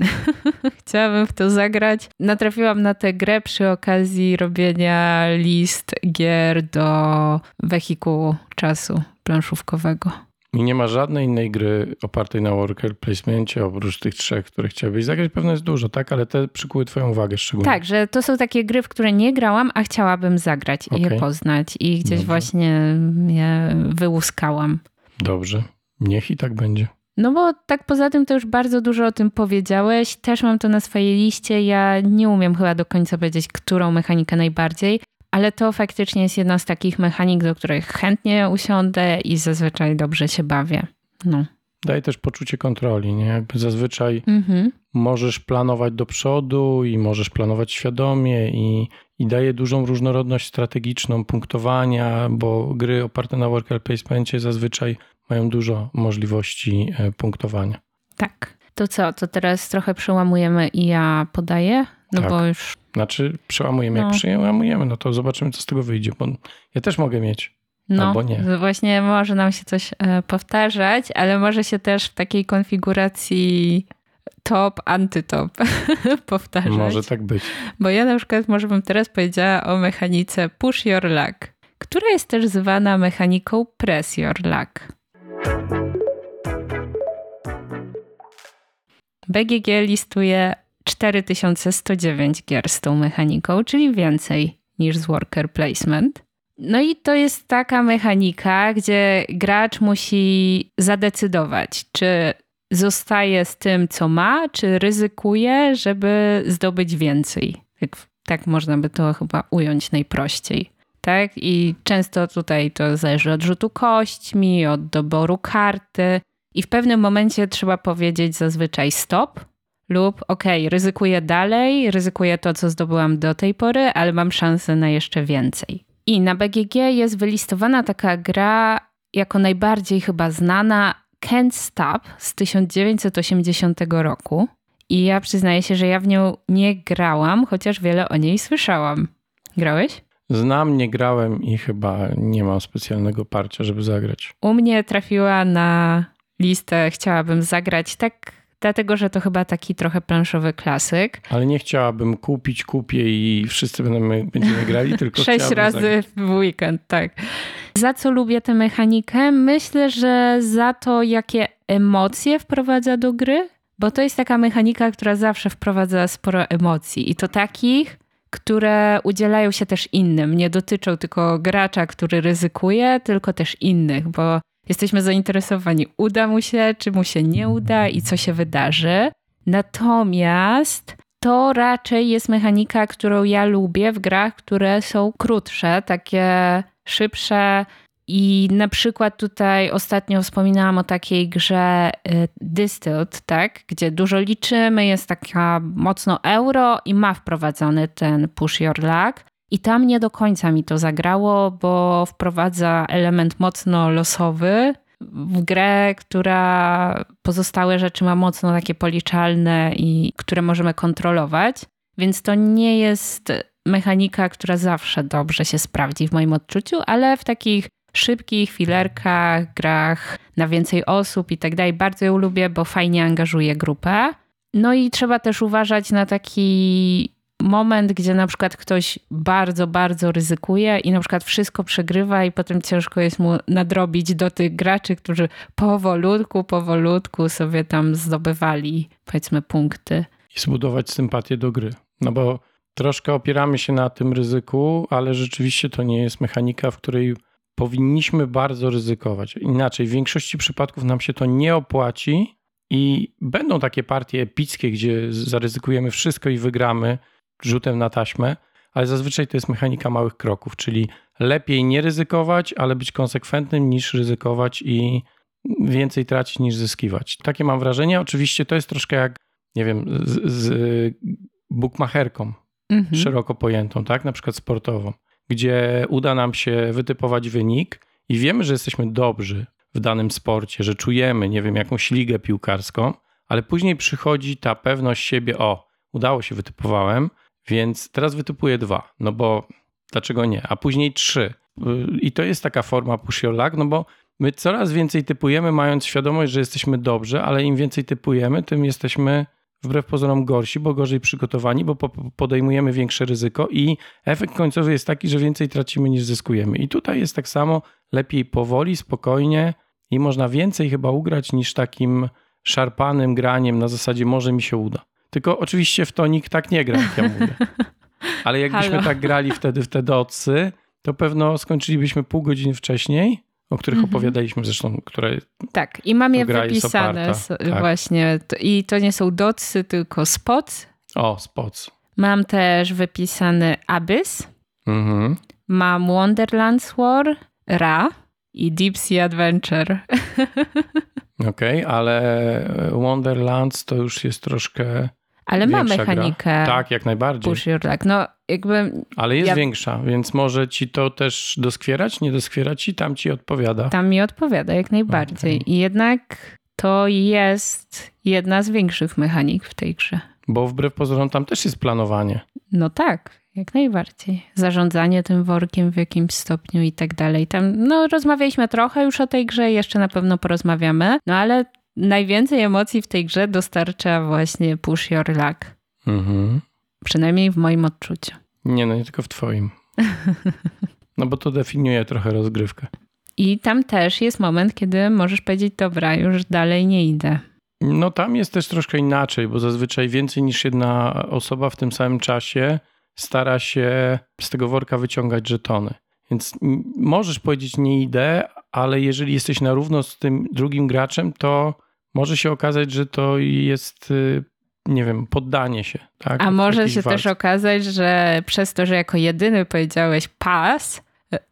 Chciałabym w to zagrać. Natrafiłam na tę grę przy okazji robienia list gier do wehikułu czasu planszówkowego. I nie ma żadnej innej gry opartej na worker placementie oprócz tych trzech, które chciałabyś zagrać. Pewno jest dużo, tak? Ale te przykuły twoją uwagę szczególnie. Tak, że to są takie gry, w które nie grałam, a chciałabym zagrać okay. i je poznać. I gdzieś Dobrze. właśnie je wyłuskałam. Dobrze. Niech i tak będzie. No bo tak poza tym to już bardzo dużo o tym powiedziałeś. Też mam to na swojej liście. Ja nie umiem chyba do końca powiedzieć, którą mechanikę najbardziej, ale to faktycznie jest jedna z takich mechanik, do których chętnie usiądę i zazwyczaj dobrze się bawię. No. Daje też poczucie kontroli, nie? Jakby zazwyczaj mhm. możesz planować do przodu i możesz planować świadomie i, i daje dużą różnorodność strategiczną punktowania, bo gry oparte na worker placementie zazwyczaj mają dużo możliwości e, punktowania. Tak. To co, to teraz trochę przełamujemy i ja podaję? No tak. bo już. Znaczy, przełamujemy, no. jak przełamujemy, no to zobaczymy, co z tego wyjdzie, bo ja też mogę mieć. No, albo nie. właśnie może nam się coś e, powtarzać, ale może się też w takiej konfiguracji top, antytop powtarzać. Może tak być. Bo ja na przykład może bym teraz powiedziała o mechanice push your luck, która jest też zwana mechaniką press your luck. BGG listuje 4109 gier z tą mechaniką, czyli więcej niż z worker placement. No i to jest taka mechanika, gdzie gracz musi zadecydować, czy zostaje z tym, co ma, czy ryzykuje, żeby zdobyć więcej. Tak, tak można by to chyba ująć najprościej. Tak? I często tutaj to zależy od rzutu kośćmi, od doboru karty. I w pewnym momencie trzeba powiedzieć zazwyczaj stop lub ok, ryzykuję dalej, ryzykuję to, co zdobyłam do tej pory, ale mam szansę na jeszcze więcej. I na BGG jest wylistowana taka gra jako najbardziej chyba znana Can't Stop z 1980 roku. I ja przyznaję się, że ja w nią nie grałam, chociaż wiele o niej słyszałam. Grałeś? Znam, nie grałem i chyba nie mam specjalnego parcia, żeby zagrać. U mnie trafiła na listę, chciałabym zagrać tak dlatego że to chyba taki trochę planszowy klasyk. Ale nie chciałabym kupić, kupię i wszyscy będziemy, będziemy grali, tylko Sześć razy zagrać. w weekend, tak. Za co lubię tę mechanikę? Myślę, że za to, jakie emocje wprowadza do gry, bo to jest taka mechanika, która zawsze wprowadza sporo emocji i to takich, które udzielają się też innym. Nie dotyczą tylko gracza, który ryzykuje, tylko też innych, bo jesteśmy zainteresowani, uda mu się, czy mu się nie uda i co się wydarzy. Natomiast to raczej jest mechanika, którą ja lubię w grach, które są krótsze, takie szybsze. I na przykład tutaj ostatnio wspominałam o takiej grze y, Distilled, tak? gdzie dużo liczymy, jest taka mocno euro i ma wprowadzony ten push your luck. I tam nie do końca mi to zagrało, bo wprowadza element mocno losowy w grę, która pozostałe rzeczy ma mocno takie policzalne i które możemy kontrolować. Więc to nie jest mechanika, która zawsze dobrze się sprawdzi w moim odczuciu, ale w takich szybkich filerkach, grach na więcej osób i tak dalej bardzo ją lubię, bo fajnie angażuje grupę. No i trzeba też uważać na taki moment, gdzie na przykład ktoś bardzo, bardzo ryzykuje i na przykład wszystko przegrywa i potem ciężko jest mu nadrobić do tych graczy, którzy powolutku, powolutku sobie tam zdobywali powiedzmy punkty. I zbudować sympatię do gry. No bo troszkę opieramy się na tym ryzyku, ale rzeczywiście to nie jest mechanika, w której powinniśmy bardzo ryzykować. Inaczej, w większości przypadków nam się to nie opłaci i będą takie partie epickie, gdzie zaryzykujemy wszystko i wygramy rzutem na taśmę, ale zazwyczaj to jest mechanika małych kroków, czyli lepiej nie ryzykować, ale być konsekwentnym niż ryzykować i więcej tracić niż zyskiwać. Takie mam wrażenie. Oczywiście to jest troszkę jak, nie wiem, z, z bookmacherką mhm. szeroko pojętą, tak? Na przykład sportową, gdzie uda nam się wytypować wynik i wiemy, że jesteśmy dobrzy w danym sporcie, że czujemy, nie wiem, jakąś ligę piłkarską, ale później przychodzi ta pewność siebie, o, udało się, wytypowałem, więc teraz wytypuję dwa, no bo dlaczego nie? A później trzy. I to jest taka forma push your luck, no bo my coraz więcej typujemy, mając świadomość, że jesteśmy dobrze, ale im więcej typujemy, tym jesteśmy wbrew pozorom gorsi, bo gorzej przygotowani, bo podejmujemy większe ryzyko i efekt końcowy jest taki, że więcej tracimy niż zyskujemy. I tutaj jest tak samo, lepiej powoli, spokojnie i można więcej chyba ugrać niż takim szarpanym graniem na zasadzie może mi się uda. Tylko oczywiście w to nikt tak nie gra, jak ja mówię. Ale jakbyśmy Halo. tak grali wtedy w te docy, to pewno skończylibyśmy pół godziny wcześniej, o których mhm. opowiadaliśmy zresztą, które. Tak, i mam je wypisane tak. właśnie. I to nie są docy, tylko spots. O, spots. Mam też wypisany Abyss. Mhm. Mam Wonderlands War, Ra i Deep Sea Adventure. Okej, okay, ale Wonderlands to już jest troszkę ale ma mechanikę. Gra. Tak, jak najbardziej. Push your luck. No, jakby Ale jest ja... większa, więc może ci to też doskwierać, nie doskwierać i tam ci odpowiada. Tam mi odpowiada, jak najbardziej. Okay. I jednak to jest jedna z większych mechanik w tej grze. Bo wbrew pozorom tam też jest planowanie. No tak, jak najbardziej. Zarządzanie tym workiem w jakimś stopniu i tak dalej. Tam, no, rozmawialiśmy trochę już o tej grze, jeszcze na pewno porozmawiamy, no ale najwięcej emocji w tej grze dostarcza właśnie Push Your Luck. Mhm. Przynajmniej w moim odczuciu. Nie, no nie tylko w twoim. No bo to definiuje trochę rozgrywkę. I tam też jest moment, kiedy możesz powiedzieć, dobra, już dalej nie idę. No tam jest też troszkę inaczej, bo zazwyczaj więcej niż jedna osoba w tym samym czasie stara się z tego worka wyciągać żetony. Więc możesz powiedzieć nie idę, ale jeżeli jesteś na równo z tym drugim graczem, to może się okazać, że to jest y, nie wiem, poddanie się. Tak? A może się też okazać, że przez to, że jako jedyny powiedziałeś pas,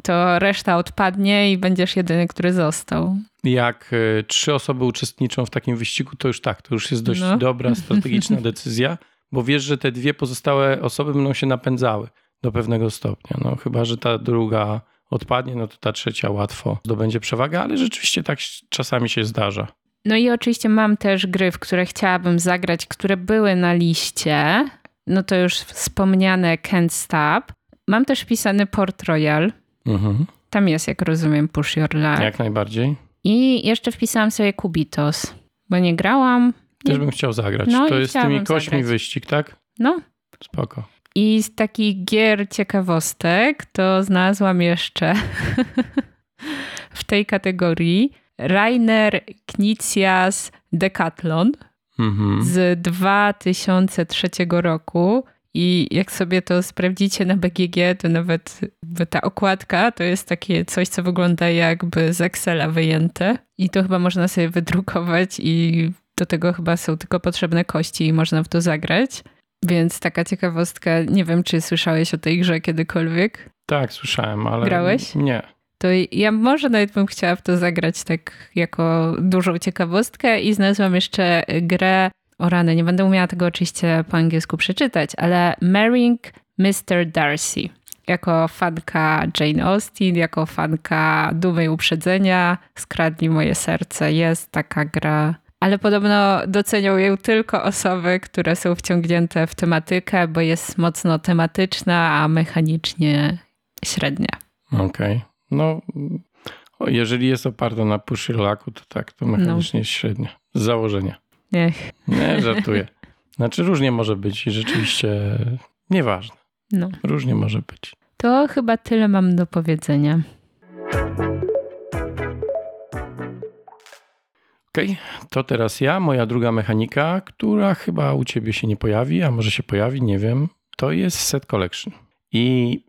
to reszta odpadnie i będziesz jedyny, który został. Jak y, trzy osoby uczestniczą w takim wyścigu, to już tak, to już jest dość no. dobra, strategiczna decyzja, bo wiesz, że te dwie pozostałe osoby będą się napędzały do pewnego stopnia. No chyba, że ta druga odpadnie, no to ta trzecia łatwo zdobędzie przewagę, ale rzeczywiście tak czasami się zdarza. No i oczywiście mam też gry, w które chciałabym zagrać, które były na liście. No to już wspomniane Can't Stop. Mam też wpisany Port Royal. Mhm. Tam jest, jak rozumiem, Push Your Luck. Jak najbardziej. I jeszcze wpisałam sobie Kubitos, bo nie grałam. Też bym chciał zagrać. No to jest z tymi kośmi zagrać. wyścig, tak? No. Spoko. I z takich gier ciekawostek to znalazłam jeszcze w tej kategorii Rainer Knicias Decathlon mhm. z 2003 roku. I jak sobie to sprawdzicie na BGG, to nawet ta okładka to jest takie coś, co wygląda jakby z Excela wyjęte. I to chyba można sobie wydrukować i do tego chyba są tylko potrzebne kości i można w to zagrać. Więc taka ciekawostka, nie wiem, czy słyszałeś o tej grze kiedykolwiek? Tak, słyszałem, ale. Grałeś? Nie. To ja może nawet bym chciała w to zagrać tak jako dużą ciekawostkę i znalazłam jeszcze grę o rany, nie będę umiała tego oczywiście po angielsku przeczytać, ale Marrying Mr. Darcy. Jako fanka Jane Austen, jako fanka Dumy Uprzedzenia, skradli moje serce. Jest taka gra ale podobno docenią ją tylko osoby, które są wciągnięte w tematykę, bo jest mocno tematyczna, a mechanicznie średnia. Okej. Okay. No, jeżeli jest oparta na push to tak, to mechanicznie no. jest średnia. Z założenia. Nie. Nie, żartuję. Znaczy różnie może być i rzeczywiście nieważne. No. Różnie może być. To chyba tyle mam do powiedzenia. Okej, okay. to teraz ja, moja druga mechanika, która chyba u ciebie się nie pojawi, a może się pojawi, nie wiem. To jest set collection. I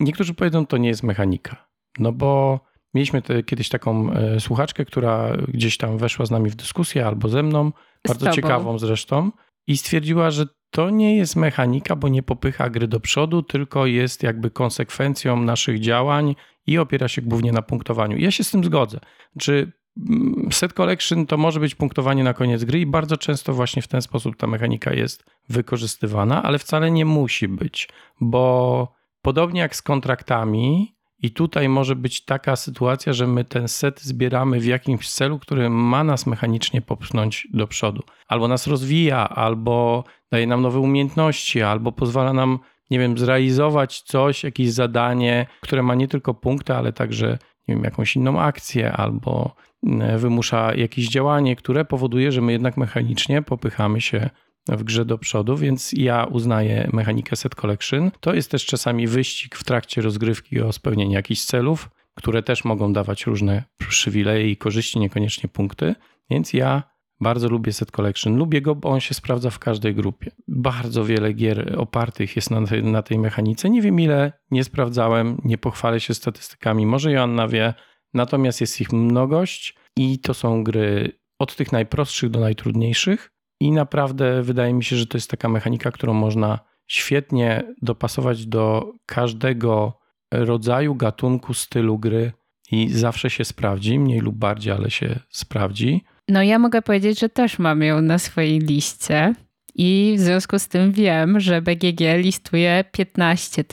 niektórzy powiedzą, to nie jest mechanika. No bo mieliśmy te, kiedyś taką e, słuchaczkę, która gdzieś tam weszła z nami w dyskusję albo ze mną, bardzo ciekawą zresztą, i stwierdziła, że to nie jest mechanika, bo nie popycha gry do przodu, tylko jest jakby konsekwencją naszych działań i opiera się głównie na punktowaniu. Ja się z tym zgodzę. Czy mm, set collection to może być punktowanie na koniec gry i bardzo często właśnie w ten sposób ta mechanika jest wykorzystywana, ale wcale nie musi być, bo podobnie jak z kontraktami, i tutaj może być taka sytuacja, że my ten set zbieramy w jakimś celu, który ma nas mechanicznie popchnąć do przodu. Albo nas rozwija, albo daje nam nowe umiejętności, albo pozwala nam, nie wiem, zrealizować coś, jakieś zadanie, które ma nie tylko punkty, ale także, nie wiem, jakąś inną akcję, albo mm, wymusza jakieś działanie, które powoduje, że my jednak mechanicznie popychamy się w grze do przodu, więc ja uznaję mechanikę set collection. To jest też czasami wyścig w trakcie rozgrywki o spełnienie jakichś celów, które też mogą dawać różne przywileje i korzyści, niekoniecznie punkty. Więc ja bardzo lubię set collection. Lubię go, bo on się sprawdza w każdej grupie. Bardzo wiele gier opartych jest na tej, na tej mechanice. Nie wiem ile, nie sprawdzałem, nie pochwalę się statystykami. Może Joanna wie, natomiast jest ich mnogość i to są gry od tych najprostszych do najtrudniejszych i naprawdę wydaje mi się, że to jest taka mechanika, którą można świetnie dopasować do każdego rodzaju, gatunku, stylu gry i zawsze się sprawdzi, mniej lub bardziej, ale się sprawdzi. No ja mogę powiedzieć, że też mam ją na swojej liście. I w związku z tym wiem, że BGG listuje 15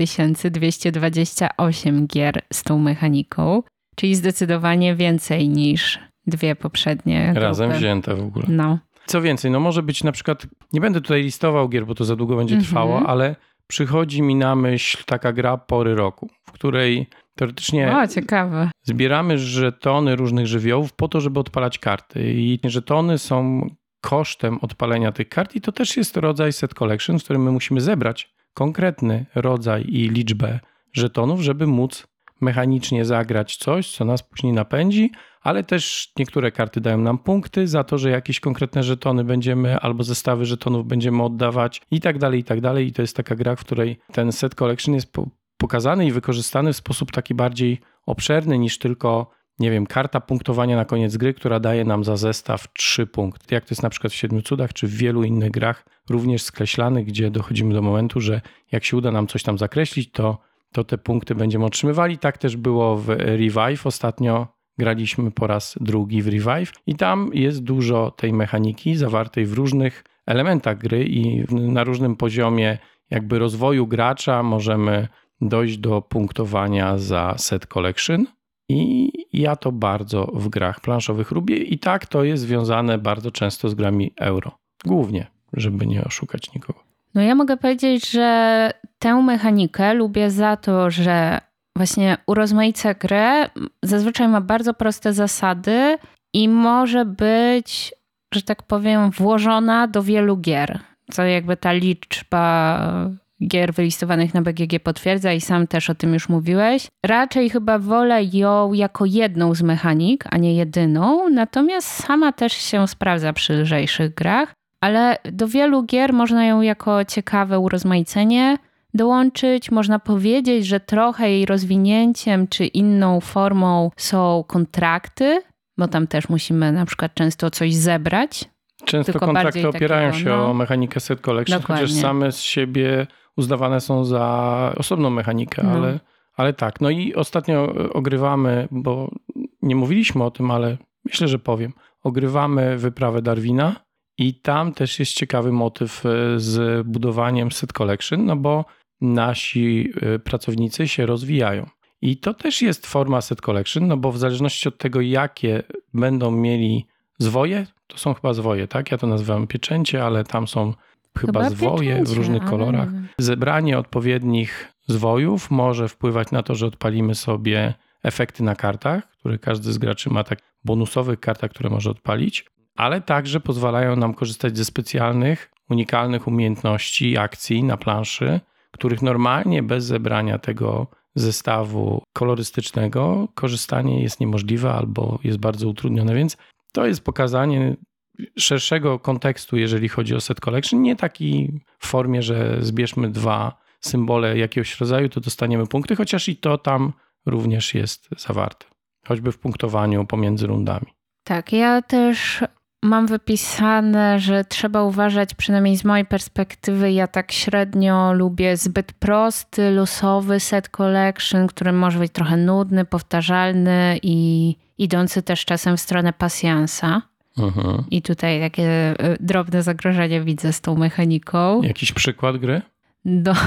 228 gier z tą mechaniką, czyli zdecydowanie więcej niż dwie poprzednie. Razem grupy. wzięte w ogóle. No. Co więcej, no może być na przykład, nie będę tutaj listował gier, bo to za długo będzie trwało, mm -hmm. ale przychodzi mi na myśl taka gra pory roku, w której teoretycznie o, ciekawe. zbieramy żetony różnych żywiołów po to, żeby odpalać karty. I żetony są kosztem odpalenia tych kart i to też jest rodzaj set collection, w którym my musimy zebrać konkretny rodzaj i liczbę żetonów, żeby móc mechanicznie zagrać coś, co nas później napędzi, ale też niektóre karty dają nam punkty za to, że jakieś konkretne żetony będziemy albo zestawy żetonów będziemy oddawać i tak dalej, i tak dalej. I to jest taka gra, w której ten set collection jest pokazany i wykorzystany w sposób taki bardziej obszerny niż tylko, nie wiem, karta punktowania na koniec gry, która daje nam za zestaw trzy punkty. Jak to jest na przykład w Siedmiu Cudach, czy w wielu innych grach, również skreślanych, gdzie dochodzimy do momentu, że jak się uda nam coś tam zakreślić, to to te punkty będziemy otrzymywali. Tak też było w Revive. Ostatnio graliśmy po raz drugi w Revive i tam jest dużo tej mechaniki zawartej w różnych elementach gry i na różnym poziomie jakby rozwoju gracza możemy dojść do punktowania za set collection. I ja to bardzo w grach planszowych lubię i tak to jest związane bardzo często z grami euro. Głównie, żeby nie oszukać nikogo. No ja mogę powiedzieć, że tę mechanikę lubię za to, że właśnie urozmaica grę, zazwyczaj ma bardzo proste zasady i może być, że tak powiem, włożona do wielu gier, co jakby ta liczba gier wylistowanych na BGG potwierdza i sam też o tym już mówiłeś. Raczej chyba wolę ją jako jedną z mechanik, a nie jedyną, natomiast sama też się sprawdza przy lżejszych grach. Ale do wielu gier można ją jako ciekawe urozmaicenie dołączyć. Można powiedzieć, że trochę jej rozwinięciem czy inną formą są kontrakty, bo tam też musimy na przykład często coś zebrać. Często Tylko kontrakty opierają takiego, się no. o mechanikę set collection, Dokładnie. chociaż same z siebie uznawane są za osobną mechanikę, No. ale, ale tak. No i ostatnio ogrywamy, bo nie mówiliśmy o tym, ale myślę, że powiem. Ogrywamy wyprawę Darwina i tam też jest ciekawy motyw e, z budowaniem set collection, no bo nasi e, pracownicy się rozwijają. I to też jest forma set collection, no bo w zależności od tego, jakie będą mieli zwoje, to są chyba zwoje, tak? Ja to nazywam pieczęcie, ale tam są chyba, zwoje w różnych kolorach. Zebranie odpowiednich zwojów może wpływać na to, że odpalimy sobie efekty na kartach, które każdy z graczy ma tak bonusowych kartach, które może odpalić, ale także pozwalają nam korzystać ze specjalnych, unikalnych umiejętności, akcji na planszy, których normalnie bez zebrania tego zestawu kolorystycznego korzystanie jest niemożliwe albo jest bardzo utrudnione, więc to jest pokazanie szerszego kontekstu, jeżeli chodzi o set collection, nie taki w formie, że zbierzmy dwa symbole jakiegoś rodzaju, to dostaniemy punkty, chociaż i to tam również jest zawarte, choćby w punktowaniu pomiędzy rundami. Tak, ja też mam wypisane, że trzeba uważać, przynajmniej z mojej perspektywy, ja tak średnio lubię zbyt prosty, losowy set collection, który może być trochę nudny, powtarzalny i idący też czasem w stronę pasjansa. Mhm. I tutaj takie y, drobne zagrożenie widzę z tą mechaniką. Jakiś przykład gry? Do...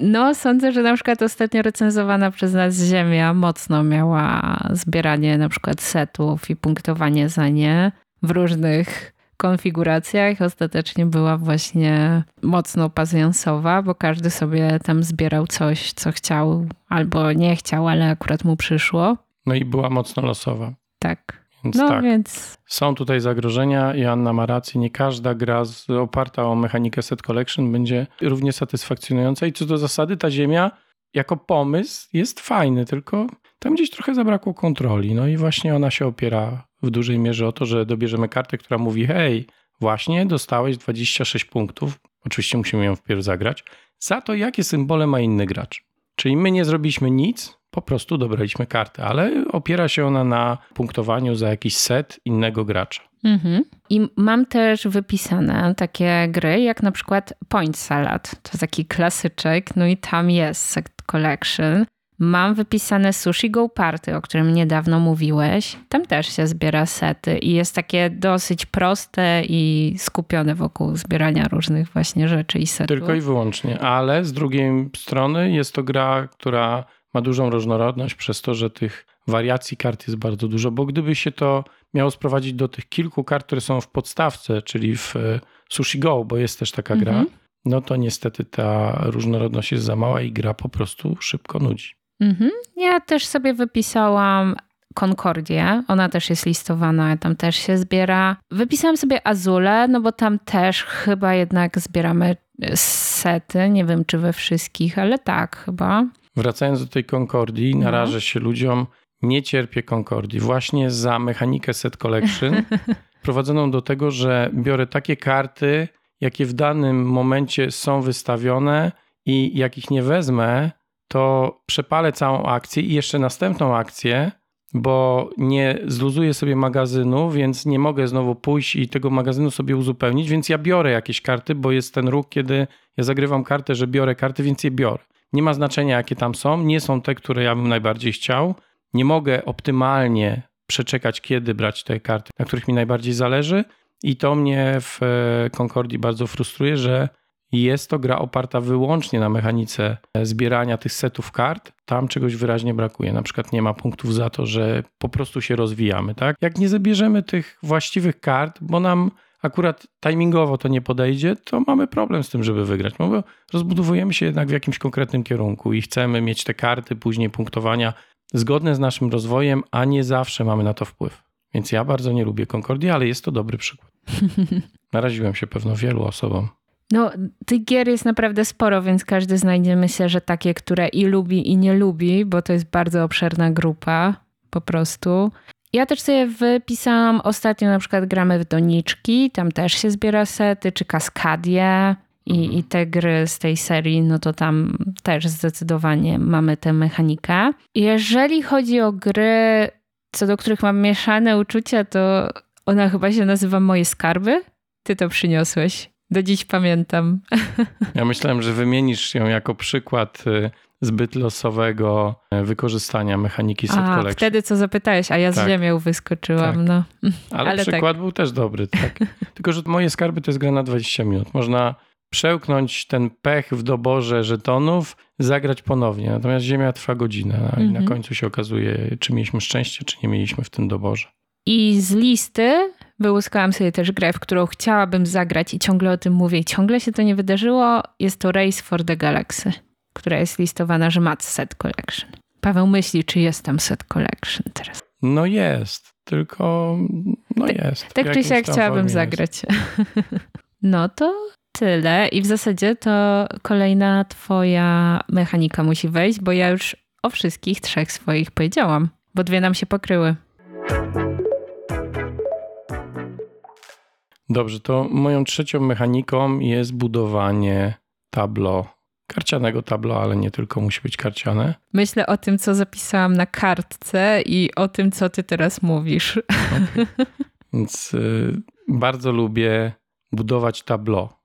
No, sądzę, że na przykład ostatnio recenzowana przez nas Ziemia mocno miała zbieranie na przykład setów i punktowanie za nie w różnych konfiguracjach. Ostatecznie była właśnie mocno pasjansowa, bo każdy sobie tam zbierał coś, co chciał albo nie chciał, ale akurat mu przyszło. No i była mocno losowa. Tak. Więc No tak, więc są tutaj zagrożenia i Anna ma rację. Nie każda gra oparta o mechanikę set collection będzie równie satysfakcjonująca. I co do zasady, ta ziemia jako pomysł jest fajny, tylko tam gdzieś trochę zabrakło kontroli. No i właśnie ona się opiera w dużej mierze o to, że dobierzemy kartę, która mówi: Hej, właśnie dostałeś 26 punktów. Oczywiście musimy ją wpierw zagrać. Za to, jakie symbole ma inny gracz. Czyli my nie zrobiliśmy nic, po prostu dobraliśmy kartę, ale opiera się ona na punktowaniu za jakiś set innego gracza. Mhm. I mam też wypisane takie gry, jak na przykład Point Salad. To jest taki klasyczek, no i tam jest Set Collection. Mam wypisane Sushi Go Party, o którym niedawno mówiłeś. Tam też się zbiera sety i jest takie dosyć proste i skupione wokół zbierania różnych właśnie rzeczy i setów. Tylko i wyłącznie, ale z drugiej strony jest to gra, która ma dużą różnorodność przez to, że tych wariacji kart jest bardzo dużo, bo gdyby się to miało sprowadzić do tych kilku kart, które są w podstawce, czyli w e, Sushi Go, bo jest też taka gra, Mhm. no to niestety ta różnorodność jest za mała i gra po prostu szybko nudzi. Mhm. Ja też sobie wypisałam Concordię. Ona też jest listowana, tam też się zbiera. Wypisałam sobie Azule, no bo tam też chyba jednak zbieramy e, sety. Nie wiem, czy we wszystkich, ale tak chyba. Wracając do tej Concordii, No. narażę się ludziom, nie cierpię Concordii. Właśnie za mechanikę set collection prowadzoną do tego, że biorę takie karty, jakie w danym momencie są wystawione i jak ich nie wezmę, to przepalę całą akcję i jeszcze następną akcję, bo nie zluzuję sobie magazynu, więc nie mogę znowu pójść i tego magazynu sobie uzupełnić, więc ja biorę jakieś karty, bo jest ten ruch, kiedy ja zagrywam kartę, że biorę karty, więc je biorę. Nie ma znaczenia, jakie tam są, nie są te, które ja bym najbardziej chciał. Nie mogę optymalnie przeczekać, kiedy brać te karty, na których mi najbardziej zależy. I to mnie w e, Concordii bardzo frustruje, że jest to gra oparta wyłącznie na mechanice e, zbierania tych setów kart. Tam czegoś wyraźnie brakuje. Na przykład nie ma punktów za to, że po prostu się rozwijamy. Tak? Jak nie zabierzemy tych właściwych kart, bo nam akurat timingowo to nie podejdzie, to mamy problem z tym, żeby wygrać. No bo rozbudowujemy się jednak w jakimś konkretnym kierunku i chcemy mieć te karty, później punktowania zgodne z naszym rozwojem, a nie zawsze mamy na to wpływ. Więc ja bardzo nie lubię Concordii, ale jest to dobry przykład. Naraziłem się pewno wielu osobom. No, tych gier jest naprawdę sporo, więc każdy znajdzie myślę, że takie, które i lubi, i nie lubi, bo to jest bardzo obszerna grupa po prostu. Ja też sobie wypisałam ostatnio na przykład gramy w doniczki, tam też się zbiera sety, czy kaskadie i, i te gry z tej serii, no to tam też zdecydowanie mamy tę mechanikę. Jeżeli chodzi o gry, co do których mam mieszane uczucia, to ona chyba się nazywa Moje Skarby. Ty to przyniosłeś. Do dziś pamiętam. Ja myślałem, że wymienisz ją jako przykład y, zbyt losowego y, wykorzystania mechaniki set A, collection. wtedy co zapytałeś, a ja z Tak. ziemią wyskoczyłam. Tak. No. Ale, ale przykład był też dobry, tak. Tylko, że moje skarby to jest gra na 20 minut. Można przełknąć ten pech w doborze żetonów, zagrać ponownie. Natomiast Ziemia trwa godzinę no i na Mhm. końcu się okazuje, czy mieliśmy szczęście, czy nie mieliśmy w tym doborze. I z listy wyłuskałam sobie też grę, w którą chciałabym zagrać i ciągle o tym mówię. I ciągle się to nie wydarzyło. Jest to Race for the Galaxy, która jest listowana, że ma set collection. Paweł myśli, czy jest tam set collection teraz. No jest, tylko no jest. W Tak czy siak chciałabym zagrać. No to tyle. I w zasadzie to kolejna twoja mechanika musi wejść, bo ja już o wszystkich trzech swoich powiedziałam, bo dwie nam się pokryły. Dobrze, to moją trzecią mechaniką jest budowanie tablo. Karcianego tablo, ale nie tylko musi być karciane. Myślę o tym, co zapisałam na kartce i o tym, co ty teraz mówisz. Więc y, bardzo lubię budować tablo.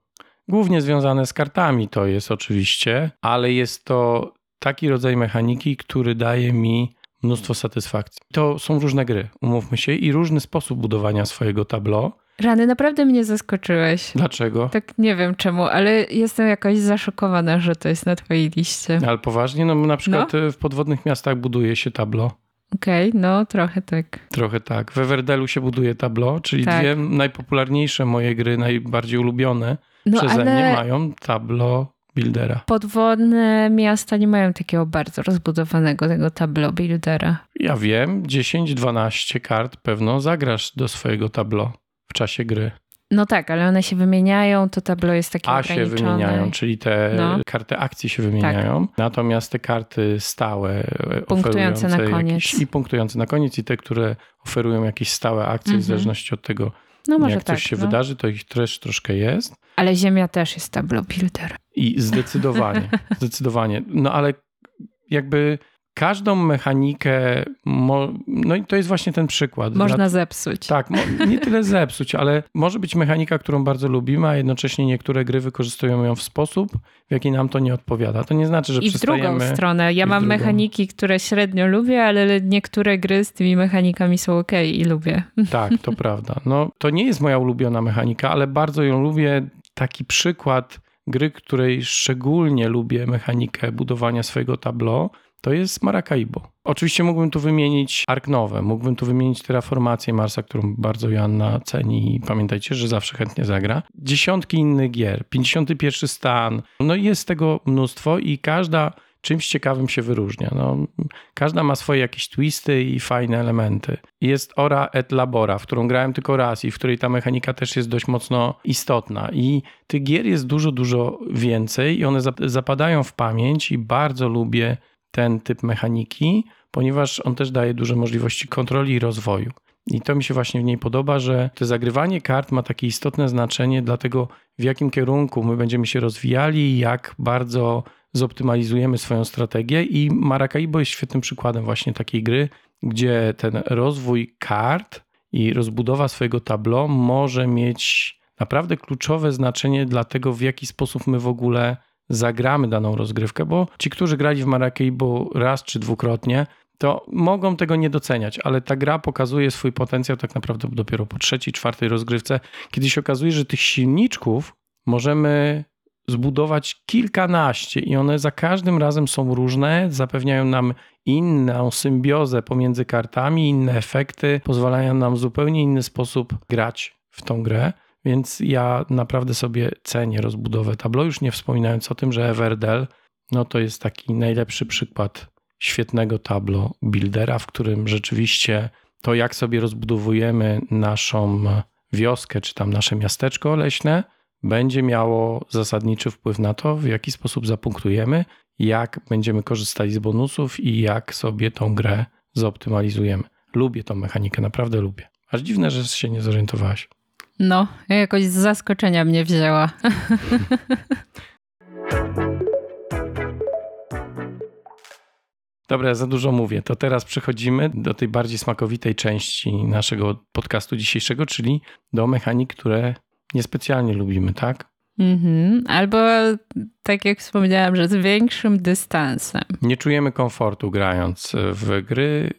Głównie związane z kartami to jest oczywiście, ale jest to taki rodzaj mechaniki, który daje mi mnóstwo satysfakcji. To są różne gry, umówmy się, i różny sposób budowania swojego tablo. Rany, naprawdę mnie zaskoczyłeś. Dlaczego? Tak nie wiem czemu, ale jestem jakoś zaszokowana, że to jest na twojej liście. Ale poważnie, no na przykład y, w podwodnych miastach buduje się tablo. Okej, no trochę tak. Trochę tak. W Everdelu się buduje tablo, czyli Tak. dwie najpopularniejsze moje gry, najbardziej ulubione No przeze ale mnie mają tablo buildera. podwodne miasta nie mają takiego bardzo rozbudowanego tego tableau buildera. Ja wiem, 10-12 kart pewno zagrasz do swojego tablo czasie gry. No tak, ale one się wymieniają, to tableau jest takie A się wymieniają, czyli te No. karty akcji się wymieniają. Natomiast te karty stałe, e, Punktujące na koniec. Jakieś, I punktujące na koniec, i te, które oferują jakieś stałe akcje, Mhm. w zależności od tego, No może jak tak, coś się no. wydarzy, to ich też troszkę jest. Ale Ziemia też jest tableau builder. I zdecydowanie, zdecydowanie. No ale jakby każdą mechanikę, no i to jest właśnie ten przykład. Można Dla- zepsuć. tak, nie tyle zepsuć, ale może być mechanika, którą bardzo lubimy, a jednocześnie niektóre gry wykorzystują ją w sposób, w jaki nam to nie odpowiada. To nie znaczy, że I w drugą przestajemy... stronę. Ja i mam mechaniki, które średnio lubię, ale niektóre gry z tymi mechanikami są ok i lubię. Tak, to prawda. No, to nie jest moja ulubiona mechanika, ale bardzo ją lubię. Taki przykład gry, której szczególnie lubię mechanikę budowania swojego tableau, to jest Maracaibo. Oczywiście mógłbym tu wymienić Arknowe, mógłbym tu wymienić Terraformację Marsa, którą bardzo Joanna ceni i pamiętajcie, że zawsze chętnie zagra. Dziesiątki innych gier, 51 stan, no i jest tego mnóstwo i każda czymś ciekawym się wyróżnia. No, każda ma swoje jakieś twisty i fajne elementy. Jest Ora et Labora, w którą grałem tylko raz i w której ta mechanika też jest dość mocno istotna. I tych gier jest dużo, dużo więcej i one zap- zapadają w pamięć i bardzo lubię ten typ mechaniki, ponieważ on też daje duże możliwości kontroli i rozwoju. I to mi się właśnie w niej podoba, że to zagrywanie kart ma takie istotne znaczenie dla tego, w jakim kierunku my będziemy się rozwijali jak bardzo zoptymalizujemy swoją strategię. I Maracaibo jest świetnym przykładem właśnie takiej gry, gdzie ten rozwój kart i rozbudowa swojego tableau może mieć naprawdę kluczowe znaczenie dla tego, w jaki sposób my w ogóle zagramy daną rozgrywkę, bo ci, którzy grali w Maracaibo raz czy dwukrotnie, to mogą tego nie doceniać, ale ta gra pokazuje swój potencjał tak naprawdę dopiero po trzeciej, czwartej rozgrywce, kiedy się okazuje, że tych silniczków możemy zbudować kilkanaście i one za każdym razem są różne, zapewniają nam inną symbiozę pomiędzy kartami, inne efekty, pozwalają nam w zupełnie inny sposób grać w tą grę. Więc ja naprawdę sobie cenię rozbudowę tableau, już nie wspominając o tym, że Everdell no to jest taki najlepszy przykład świetnego tableau buildera, w którym rzeczywiście to, jak sobie rozbudowujemy naszą wioskę, czy tam nasze miasteczko leśne, będzie miało zasadniczy wpływ na to, w jaki sposób zapunktujemy, jak będziemy korzystali z bonusów i jak sobie tą grę zoptymalizujemy. lubię tą mechanikę, naprawdę lubię. Aż dziwne, że się nie zorientowałaś. No, jakoś z zaskoczenia mnie wzięła. Dobra, ja za dużo mówię. To teraz przechodzimy do tej bardziej smakowitej części naszego podcastu dzisiejszego, czyli do mechanik, które niespecjalnie lubimy, tak? Mhm. Albo tak jak wspomniałam, że z większym dystansem. Nie czujemy komfortu grając w gry,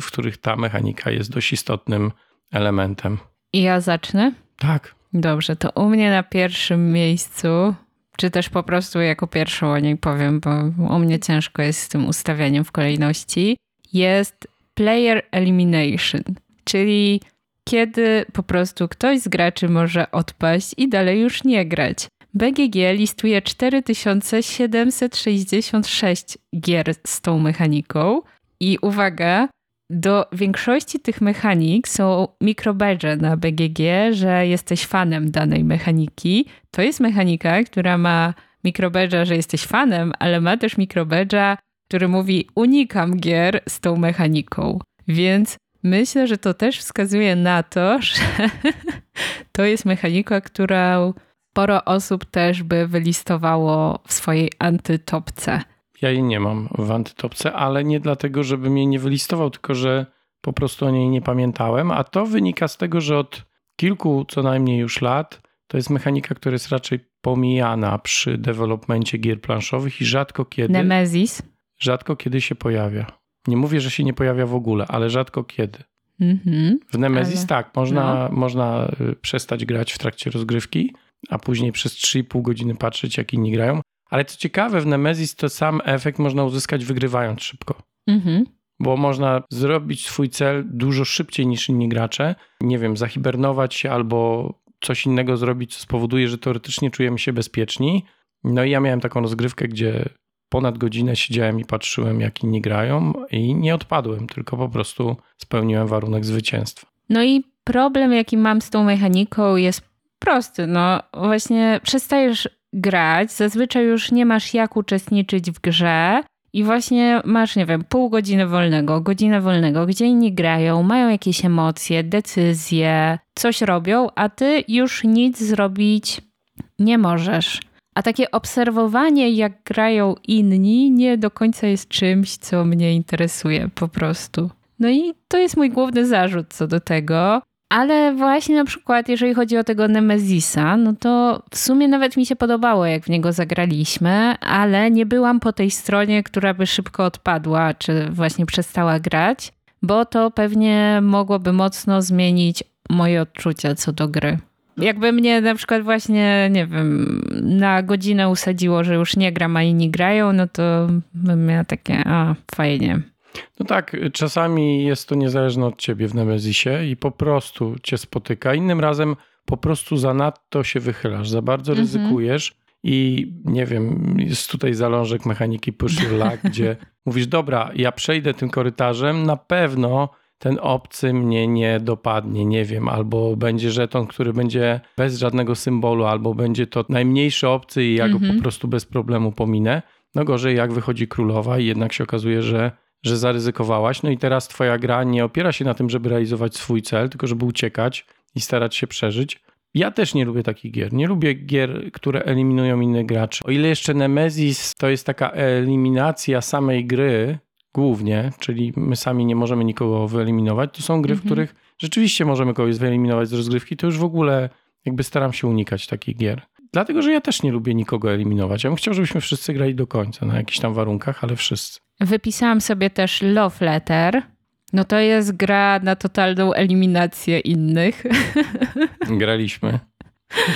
w których ta mechanika jest dość istotnym elementem. I ja zacznę? Tak. Dobrze, to u mnie na pierwszym miejscu, czy też po prostu jako pierwszą o niej powiem, bo u mnie ciężko jest z tym ustawianiem w kolejności, jest player elimination, czyli kiedy po prostu ktoś z graczy może odpaść i dalej już nie grać. BGG listuje 4766 gier z tą mechaniką i uwaga, do większości tych mechanik są mikrobadge na BGG, że jesteś fanem danej mechaniki. To jest mechanika, która ma mikrobadge'a, że jesteś fanem, ale ma też mikrobadge'a, który mówi unikam gier z tą mechaniką. Więc myślę, że to też wskazuje na to, że to jest mechanika, którą sporo osób też by wylistowało w swojej antytopce. Ja jej nie mam w antytopce, ale nie dlatego, żebym jej nie wylistował, tylko że po prostu o niej nie pamiętałem, a to wynika z tego, że od kilku co najmniej już lat to jest mechanika, która jest raczej pomijana przy developmencie gier planszowych i rzadko kiedy. Nemesis? Rzadko kiedy się pojawia. Nie mówię, że się nie pojawia w ogóle, ale rzadko kiedy. Mhm. W Nemesis Ale- tak, można, no. można y, przestać grać w trakcie rozgrywki, a później przez 3,5 godziny patrzeć, jak inni grają. Ale co ciekawe, w Nemesis to sam efekt można uzyskać wygrywając szybko. Mhm. Bo można zrobić swój cel dużo szybciej niż inni gracze. Nie wiem, zahibernować się albo coś innego zrobić, co spowoduje, że teoretycznie czujemy się bezpieczni. No i ja miałem taką rozgrywkę, gdzie ponad godzinę siedziałem i patrzyłem, jak inni grają i nie odpadłem, tylko po prostu spełniłem warunek zwycięstwa. No i problem, jaki mam z tą mechaniką, jest prosty. No właśnie przestajesz grać, zazwyczaj już nie masz jak uczestniczyć w grze. I właśnie masz, nie wiem, pół godziny wolnego, godzinę wolnego, gdzie inni grają, mają jakieś emocje, decyzje, coś robią, a ty już nic zrobić nie możesz. A takie obserwowanie, jak grają inni, nie do końca jest czymś, co mnie interesuje po prostu. No i to jest mój główny zarzut co do tego. Ale właśnie na przykład, jeżeli chodzi o tego Nemezisa, no to w sumie nawet mi się podobało, jak w niego zagraliśmy, ale nie byłam po tej stronie, która by szybko odpadła, czy właśnie przestała grać, bo to pewnie mogłoby mocno zmienić moje odczucia co do gry. Jakby mnie na przykład właśnie, nie wiem, na godzinę usadziło, że już nie gram, a inni grają, no to bym miała takie, a fajnie. No tak, czasami jest to niezależne od ciebie w Nemezisie i po prostu cię spotyka. Innym razem po prostu zanadto się wychylasz, za bardzo Mhm. ryzykujesz i nie wiem, jest tutaj zalążek mechaniki push your luck, gdzie mówisz, dobra, ja przejdę tym korytarzem, na pewno ten obcy mnie nie dopadnie, nie wiem, albo będzie żeton, który będzie bez żadnego symbolu, albo będzie to najmniejszy obcy i ja go Mhm. po prostu bez problemu pominę. No gorzej, jak wychodzi królowa i jednak się okazuje, że że zaryzykowałaś, no i teraz twoja gra nie opiera się na tym, żeby realizować swój cel, tylko żeby uciekać i starać się przeżyć. Ja też nie lubię takich gier. Nie lubię gier, które eliminują innych graczy. O ile jeszcze Nemesis to jest taka eliminacja samej gry, głównie, czyli my sami nie możemy nikogo wyeliminować, to są gry, w Mhm. których rzeczywiście możemy kogoś wyeliminować z rozgrywki, to już w ogóle jakby staram się unikać takich gier. Dlatego, że ja też nie lubię nikogo eliminować. Ja bym chciał, żebyśmy wszyscy grali do końca, na jakichś tam warunkach, ale wszyscy. Wypisałam sobie też Love Letter. No to jest gra na totalną eliminację innych. Graliśmy.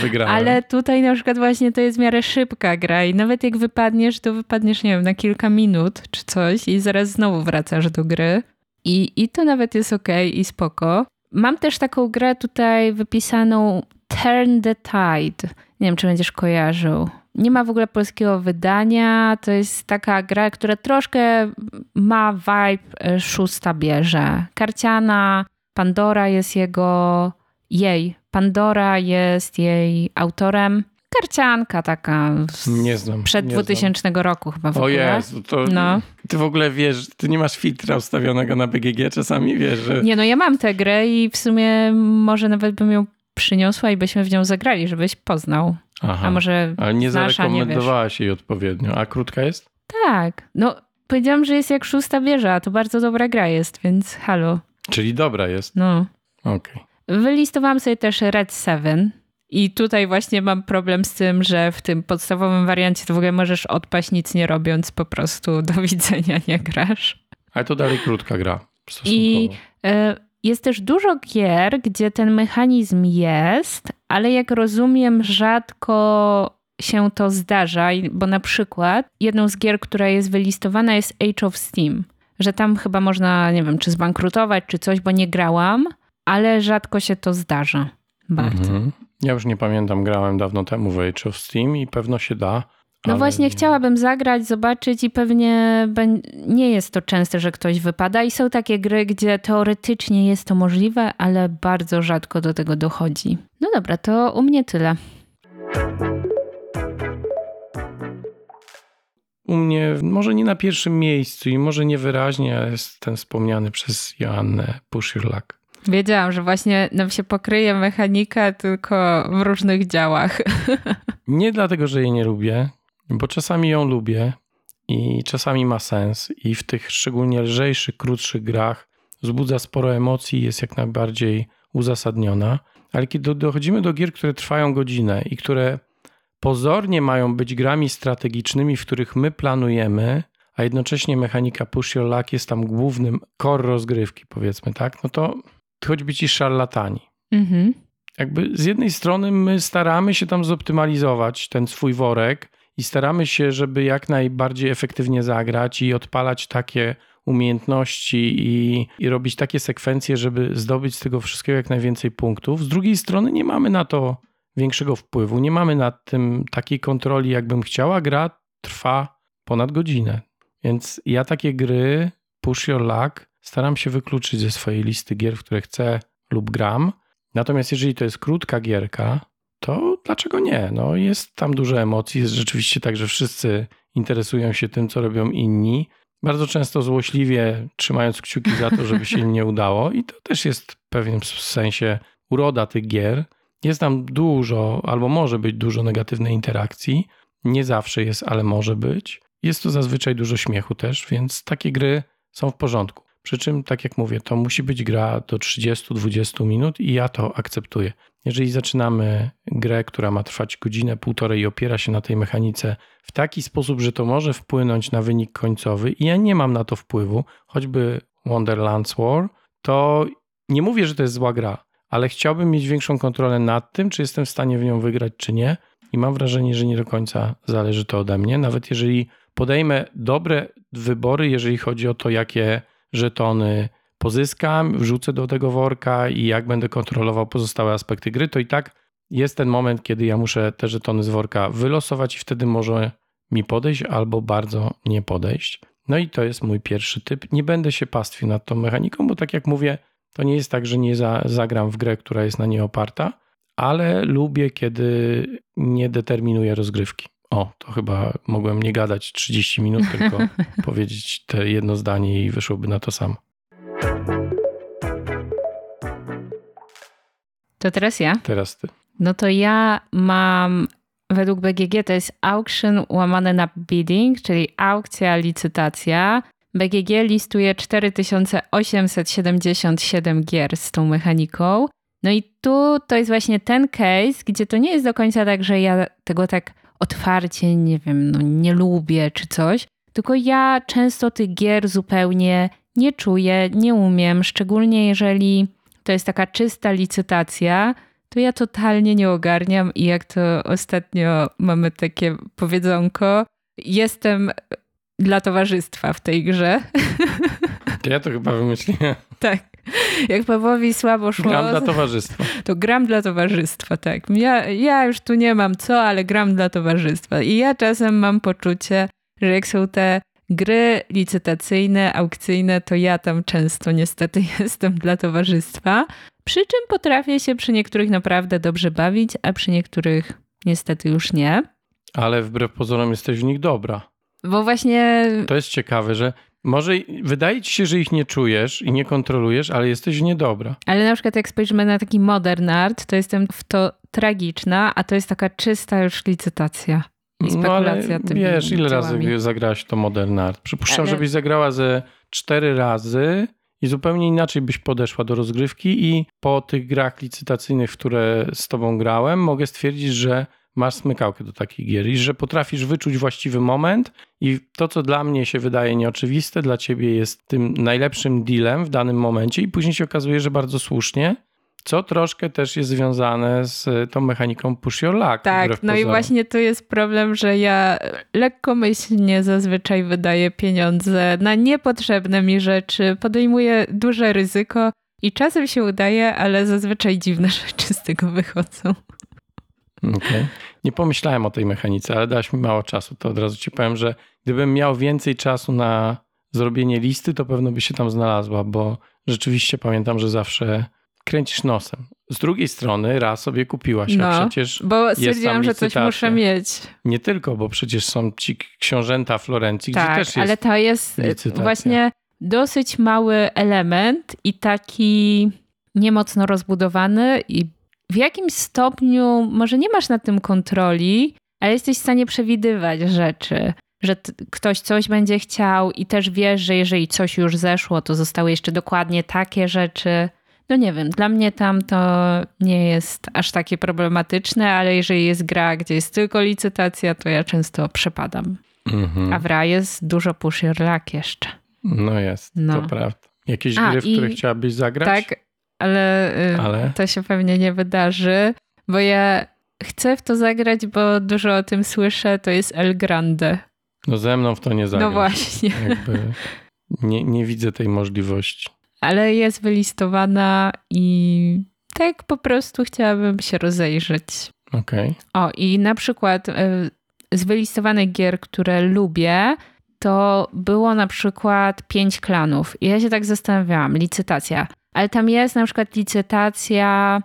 Wygrałem. Ale tutaj na przykład właśnie to jest w miarę szybka gra i nawet jak wypadniesz, to wypadniesz, nie wiem, na kilka minut czy coś i zaraz znowu wracasz do gry. I, i to nawet jest okej i spoko. Mam też taką grę tutaj wypisaną Turn the Tide. Nie wiem, czy będziesz kojarzył. Nie ma w ogóle polskiego wydania. To jest taka gra, która troszkę ma vibe e, szósta bierze. Karciana, Pandora jest jego, jej, Pandora jest jej autorem. karcianka taka z, Nie znam. przed nie 2000 roku chyba w Znam. O ogóle. Jezu, to No. ty w ogóle wiesz, ty nie masz filtra ustawionego na BGG, czasami wiesz, że... Nie, no ja mam tę grę i w sumie może nawet bym ją przyniosła i byśmy w nią zagrali, żebyś poznał. Aha. A może Ale nie znasz, a nie zarekomendowałaś jej odpowiednio. A krótka jest? Tak. No, powiedziałam, że jest jak szósta wieża, a to bardzo dobra gra jest, więc halo. Czyli dobra jest. No. Okej. Wylistowałam sobie też Red 7 i tutaj właśnie mam problem z tym, że w tym podstawowym wariancie to w ogóle możesz odpaść nic nie robiąc, po prostu do widzenia nie grasz. Ale to dalej krótka gra. I e, jest też dużo gier, gdzie ten mechanizm jest, ale jak rozumiem, rzadko się to zdarza, bo na przykład jedną z gier, która jest wylistowana jest Age of Steam, że tam chyba można, nie wiem, czy zbankrutować, czy coś, bo nie grałam, ale rzadko się to zdarza. Bardzo. Mhm. Ja już nie pamiętam, grałem dawno temu w Age of Steam i pewno się da. No ale właśnie, nie- chciałabym zagrać, zobaczyć i pewnie nie jest to częste, że ktoś wypada. I są takie gry, gdzie teoretycznie jest to możliwe, ale bardzo rzadko do tego dochodzi. No dobra, to u mnie tyle. U mnie może nie na pierwszym miejscu i może niewyraźnie jest ten wspomniany przez Joannę Push Your Luck. Wiedziałam, że właśnie nam się pokryje mechanika, tylko w różnych działach. Nie dlatego, że jej nie lubię, bo czasami ją lubię i czasami ma sens i w tych szczególnie lżejszych, krótszych grach wzbudza sporo emocji i jest jak najbardziej uzasadniona. Ale kiedy dochodzimy do gier, które trwają godzinę i które pozornie mają być grami strategicznymi, w których my planujemy, a jednocześnie mechanika push your luck jest tam głównym core rozgrywki, powiedzmy tak, no to choćby ci szarlatani Mhm. jakby z jednej strony my staramy się tam zoptymalizować ten swój worek i staramy się, żeby jak najbardziej efektywnie zagrać i odpalać takie umiejętności i, i robić takie sekwencje, żeby zdobyć z tego wszystkiego jak najwięcej punktów. Z drugiej strony nie mamy na to większego wpływu, nie mamy nad tym takiej kontroli, jakbym chciała. Gra trwa ponad godzinę. Więc ja takie gry, push your luck, staram się wykluczyć ze swojej listy gier, w które chcę lub gram. Natomiast jeżeli to jest krótka gierka, to dlaczego nie? No jest tam dużo emocji, jest rzeczywiście tak, że wszyscy interesują się tym, co robią inni. Bardzo często złośliwie trzymając kciuki za to, żeby się nie udało i to też jest w pewnym sensie uroda tych gier. Jest tam dużo, albo może być dużo negatywnej interakcji. Nie zawsze jest, ale może być. Jest to zazwyczaj dużo śmiechu też, więc takie gry są w porządku. Przy czym, tak jak mówię, to musi być gra do 30-20 minut i ja to akceptuję. Jeżeli zaczynamy grę, która ma trwać godzinę, półtorej i opiera się na tej mechanice w taki sposób, że to może wpłynąć na wynik końcowy i ja nie mam na to wpływu, choćby Wonderlands War, to nie mówię, że to jest zła gra, ale chciałbym mieć większą kontrolę nad tym, czy jestem w stanie w nią wygrać, czy nie. I mam wrażenie, że nie do końca zależy to ode mnie. Nawet jeżeli podejmę dobre wybory, jeżeli chodzi o to, jakie żetony pozyskam, wrzucę do tego worka i jak będę kontrolował pozostałe aspekty gry, to i tak jest ten moment, kiedy ja muszę te żetony z worka wylosować i wtedy może mi podejść albo bardzo nie podejść. No i to jest mój pierwszy typ. Nie będę się pastwił nad tą mechaniką, bo tak jak mówię, to nie jest tak, że nie za, zagram w grę, która jest na niej oparta, ale lubię, kiedy nie determinuję rozgrywki. O, to chyba mogłem nie gadać 30 minut, tylko powiedzieć te jedno zdanie i wyszłoby na to samo. To teraz ja. Teraz ty. No to ja mam według BGG to jest auction łamane na bidding, czyli aukcja, licytacja. BGG listuje 4877 gier z tą mechaniką. No i tu to jest właśnie ten case, gdzie to nie jest do końca tak, że ja tego tak otwarcie, nie wiem, no nie lubię czy coś, tylko ja często tych gier zupełnie nie czuję, nie umiem, szczególnie jeżeli to jest taka czysta licytacja, to ja totalnie nie ogarniam i jak to ostatnio mamy takie powiedzonko, jestem dla towarzystwa w tej grze. Ja to chyba wymyśliłem. tak. Jak Pawłowi słabo szło, Gram dla towarzystwa. to gram dla towarzystwa, tak. Ja, ja już tu nie mam co, ale gram dla towarzystwa. I ja czasem mam poczucie, że jak są te gry licytacyjne, aukcyjne, to ja tam często niestety jestem dla towarzystwa. Przy czym potrafię się przy niektórych naprawdę dobrze bawić, a przy niektórych niestety już nie. Ale wbrew pozorom jesteś w nich dobra. Bo właśnie To jest ciekawe, że może wydaje ci się, że ich nie czujesz i nie kontrolujesz, ale jesteś w nie dobra. Ale na przykład jak spojrzymy na taki modern art, to jestem w to tragiczna, a to jest taka czysta już licytacja i No ale spekulacja wiesz, ile dziełami. razy zagrałaś to Modern Art? Przypuszczam, Ale- żebyś zagrała ze cztery razy i zupełnie inaczej byś podeszła do rozgrywki i po tych grach licytacyjnych, które z tobą grałem, mogę stwierdzić, że masz smykałkę do takich gier i że potrafisz wyczuć właściwy moment i to, co dla mnie się wydaje nieoczywiste, dla ciebie jest tym najlepszym dealem w danym momencie i później się okazuje, że bardzo słusznie, co troszkę też jest związane z tą mechaniką push your luck. Tak, no i pozorom. właśnie tu jest problem, że ja lekkomyślnie zazwyczaj wydaję pieniądze na niepotrzebne mi rzeczy, podejmuję duże ryzyko i czasem się udaje, ale zazwyczaj dziwne rzeczy z tego wychodzą. Okej. Nie pomyślałem o tej mechanice, ale dałaś mi mało czasu, to od razu ci powiem, że gdybym miał więcej czasu na zrobienie listy, to pewno by się tam znalazła, bo rzeczywiście pamiętam, że zawsze kręcisz nosem. Z drugiej strony raz sobie kupiłaś, a No. przecież Bo stwierdziłam, że coś muszę mieć. nie tylko, bo przecież są ci książęta Florencji, gdzie Tak, też jest ale to jest licytacja. właśnie dosyć mały element i taki niemocno rozbudowany i w jakimś stopniu może nie masz nad tym kontroli, ale jesteś w stanie przewidywać rzeczy, że ktoś coś będzie chciał i też wiesz, że jeżeli coś już zeszło, to zostały jeszcze dokładnie takie rzeczy. No nie wiem, dla mnie tam to nie jest aż takie problematyczne, ale jeżeli jest gra, gdzie jest tylko licytacja, to ja często przepadam. Mhm. A w Ra jest dużo push your luck jeszcze. No jest, No. to prawda. Jakieś A, gry, w i- które chciałabyś zagrać? Tak, ale, y, Ale? to się pewnie nie wydarzy, bo ja chcę w to zagrać, bo dużo o tym słyszę, to jest El Grande. No ze mną w to nie zagrasz. No właśnie, Jakby nie, nie widzę tej możliwości. Ale jest wylistowana i tak po prostu chciałabym się rozejrzeć. Okej. O, i na przykład y, z wylistowanych gier, które lubię, to było na przykład pięć klanów. I ja się tak zastanawiałam, licytacja. Ale tam jest na przykład licytacja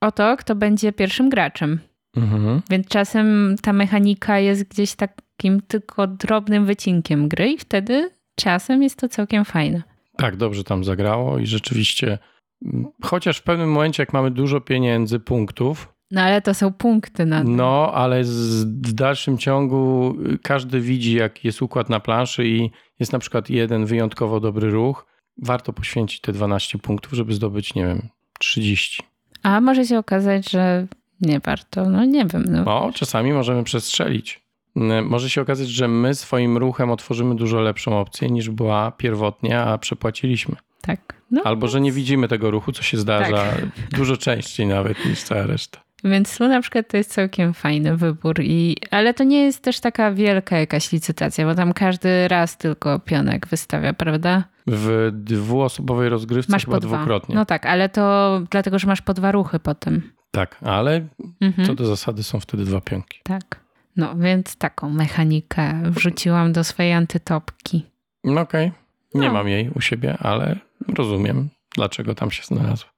o to, kto będzie pierwszym graczem. Mhm. Więc czasem ta mechanika jest gdzieś takim tylko drobnym wycinkiem gry i wtedy czasem jest to całkiem fajne. Tak, dobrze tam zagrało i rzeczywiście, mm, chociaż w pewnym momencie, jak mamy dużo pieniędzy, punktów, No ale to są punkty na to. no ale z, w dalszym ciągu y, każdy widzi, jaki jest układ na planszy i jest na przykład jeden wyjątkowo dobry ruch, warto poświęcić te 12 punktów, żeby zdobyć, nie wiem, 30. A może się okazać, że nie warto. No nie wiem. No. No, czasami możemy przestrzelić. Mm, Może się okazać, że my swoim ruchem otworzymy dużo lepszą opcję niż była pierwotnie, a przepłaciliśmy. Tak. No, Albo że nie widzimy tego ruchu, co się zdarza Tak. dużo częściej nawet niż cała reszta. Więc tu na przykład to jest całkiem fajny wybór. I, ale to nie jest też taka wielka jakaś licytacja, bo tam każdy raz tylko pionek wystawia, prawda? W dwuosobowej rozgrywce Masz chyba po dwa. dwukrotnie. No tak, ale to dlatego, że masz po dwa ruchy potem. Tak, ale Mhm. co do zasady są wtedy dwa pionki. Tak. No więc taką mechanikę wrzuciłam do swojej antytopki. No okej, nie No. mam jej u siebie, ale rozumiem, dlaczego tam się znalazła.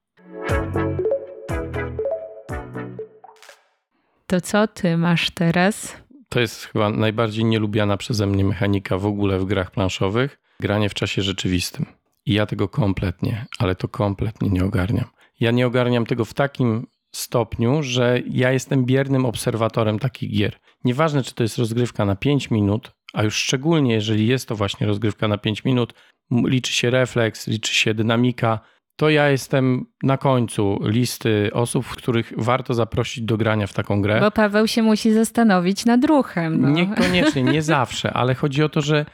To co ty masz teraz? To jest chyba najbardziej nielubiana przeze mnie mechanika w ogóle w grach planszowych. Granie w czasie rzeczywistym. I ja tego kompletnie, ale to kompletnie nie ogarniam. Ja nie ogarniam tego w takim stopniu, że ja jestem biernym obserwatorem takich gier. Nieważne, czy to jest rozgrywka na 5 minut, a już szczególnie jeżeli jest to właśnie rozgrywka na 5 minut, liczy się refleks, liczy się dynamika, to ja jestem na końcu listy osób, których warto zaprosić do grania w taką grę. Bo Paweł się musi zastanowić nad ruchem. No. Niekoniecznie, nie zawsze, ale chodzi o to, że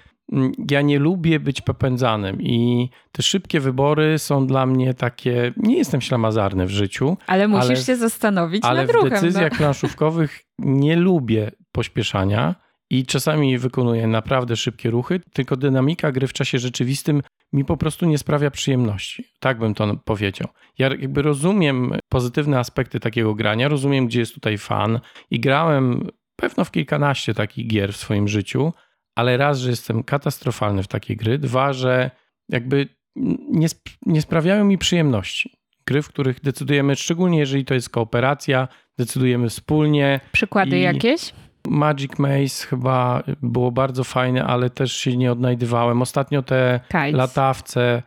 ja nie lubię być popędzanym i te szybkie wybory są dla mnie takie, nie jestem ślamazarny w życiu, Ale musisz ale- się zastanowić ale nad w ruchem. decyzjach no. planszówkowych nie lubię pośpieszania i czasami wykonuję naprawdę szybkie ruchy, tylko dynamika gry w czasie rzeczywistym mi po prostu nie sprawia przyjemności. Tak bym to powiedział. Ja jakby rozumiem pozytywne aspekty takiego grania, rozumiem, gdzie jest tutaj fan i grałem pewno w kilkanaście takich gier w swoim życiu, ale raz, że jestem katastrofalny w takiej gry, dwa, że jakby nie, sp- nie sprawiają mi przyjemności. Gry, w których decydujemy, szczególnie jeżeli to jest kooperacja, decydujemy wspólnie. Przykłady I- jakieś? Magic Maze chyba było bardzo fajne, ale też się nie odnajdywałem. Ostatnio te Kites. latawce,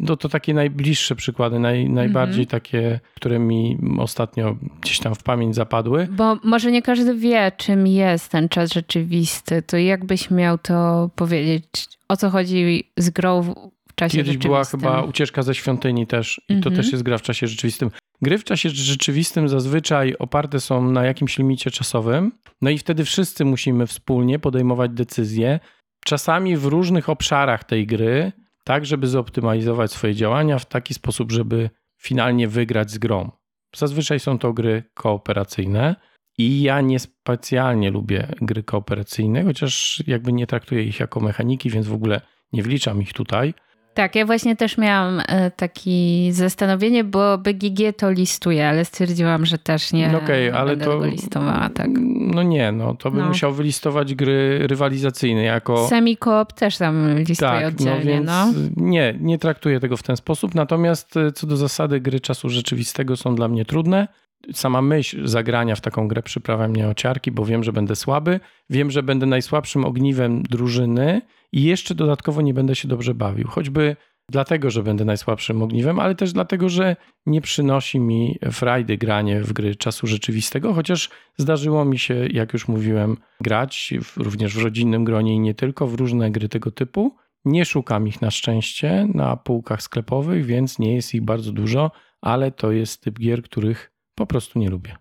no to takie najbliższe przykłady, naj, najbardziej Mhm. takie, które mi ostatnio gdzieś tam w pamięć zapadły. Bo może nie każdy wie, czym jest ten czas rzeczywisty. To jakbyś miał to powiedzieć? O co chodzi z grą w czasie Kiedyś była chyba ucieczka ze świątyni też i to Mhm. też jest gra w czasie rzeczywistym. Gry w czasie rzeczywistym zazwyczaj oparte są na jakimś limicie czasowym, no i wtedy wszyscy musimy wspólnie podejmować decyzje, czasami w różnych obszarach tej gry, tak żeby zoptymalizować swoje działania w taki sposób, żeby finalnie wygrać z grą. Zazwyczaj są to gry kooperacyjne i ja niespecjalnie lubię gry kooperacyjne, chociaż jakby nie traktuję ich jako mechaniki, więc w ogóle nie wliczam ich tutaj. Tak, ja właśnie też miałam e, takie zastanowienie, bo BGG to listuje, ale stwierdziłam, że też nie No Okej, ale będę to. listowała, tak. No nie, no to bym No. musiał wylistować gry rywalizacyjne jako. Semi-coop też tam listuje tak, no oddzielnie, więc no. nie, nie traktuję tego w ten sposób. Natomiast e, co do zasady, gry czasu rzeczywistego są dla mnie trudne. Sama myśl zagrania w taką grę przyprawia mnie o ciarki, bo wiem, że będę słaby, wiem, że będę najsłabszym ogniwem drużyny i jeszcze dodatkowo nie będę się dobrze bawił. Choćby dlatego, że będę najsłabszym ogniwem, ale też dlatego, że nie przynosi mi frajdy granie w gry czasu rzeczywistego, chociaż zdarzyło mi się, jak już mówiłem, grać w, również w rodzinnym gronie i nie tylko w różne gry tego typu. Nie szukam ich na szczęście na półkach sklepowych, więc nie jest ich bardzo dużo, ale to jest typ gier, których po prostu nie lubię.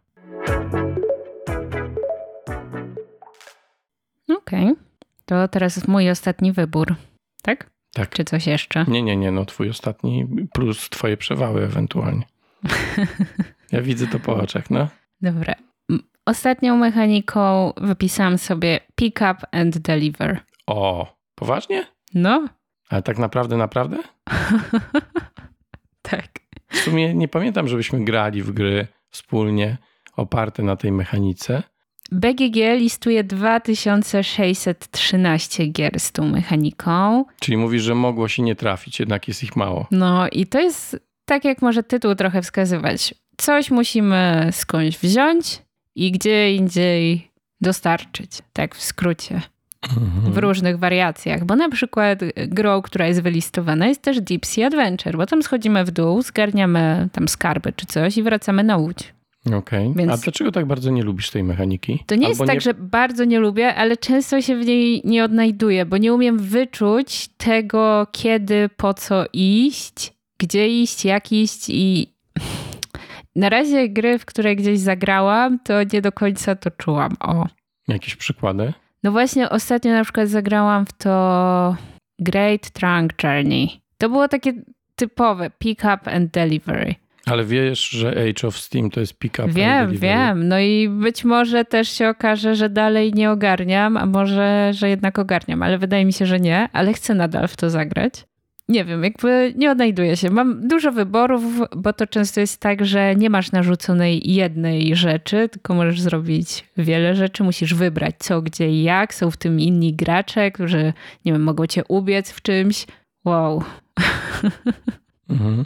Okej, to teraz mój ostatni wybór, tak? Tak. Czy coś jeszcze? Nie, nie, nie, no twój ostatni plus twoje przewały ewentualnie. Ja widzę to po oczach, no. Dobra. Ostatnią mechaniką wypisałam sobie pick up and deliver. O, poważnie? No, Ale tak naprawdę, naprawdę? tak. W sumie nie pamiętam, żebyśmy grali w gry wspólnie oparte na tej mechanice. BGG listuje 2613 gier z tą mechaniką. Czyli mówisz, że mogło się nie trafić, jednak jest ich mało. No i to jest tak, jak może tytuł trochę wskazywać. Coś musimy skądś wziąć i gdzie indziej dostarczyć. Tak w skrócie. W różnych wariacjach, bo na przykład grą, która jest wylistowana jest też Deep Sea Adventure, bo tam schodzimy w dół, zgarniamy tam skarby czy coś i wracamy na łódź. Okej. Więc- A dlaczego tak bardzo nie lubisz tej mechaniki? To nie jest Albo tak, że bardzo nie lubię, ale często się w niej nie odnajduję, bo nie umiem wyczuć tego, kiedy, po co iść, gdzie iść, jak iść i na razie gry, w które gdzieś zagrałam, to nie do końca to czułam. O. Jakieś przykłady? No właśnie ostatnio na przykład zagrałam w to Great Trunk Journey. To było takie typowe pick up and delivery. Ale wiesz, że Age of Steam to jest pick-up and Wiem, delivery. wiem. No i być może też się okaże, że dalej nie ogarniam, a może, że jednak ogarniam, ale wydaje mi się, że nie, ale chcę nadal w to zagrać. Nie wiem, jakby nie odnajduję się. Mam dużo wyborów, bo to często jest tak, że nie masz narzuconej jednej rzeczy, tylko możesz zrobić wiele rzeczy. Musisz wybrać co, gdzie i jak. Są w tym inni gracze, którzy, nie wiem, mogą cię ubiec w czymś. Wow. Mhm.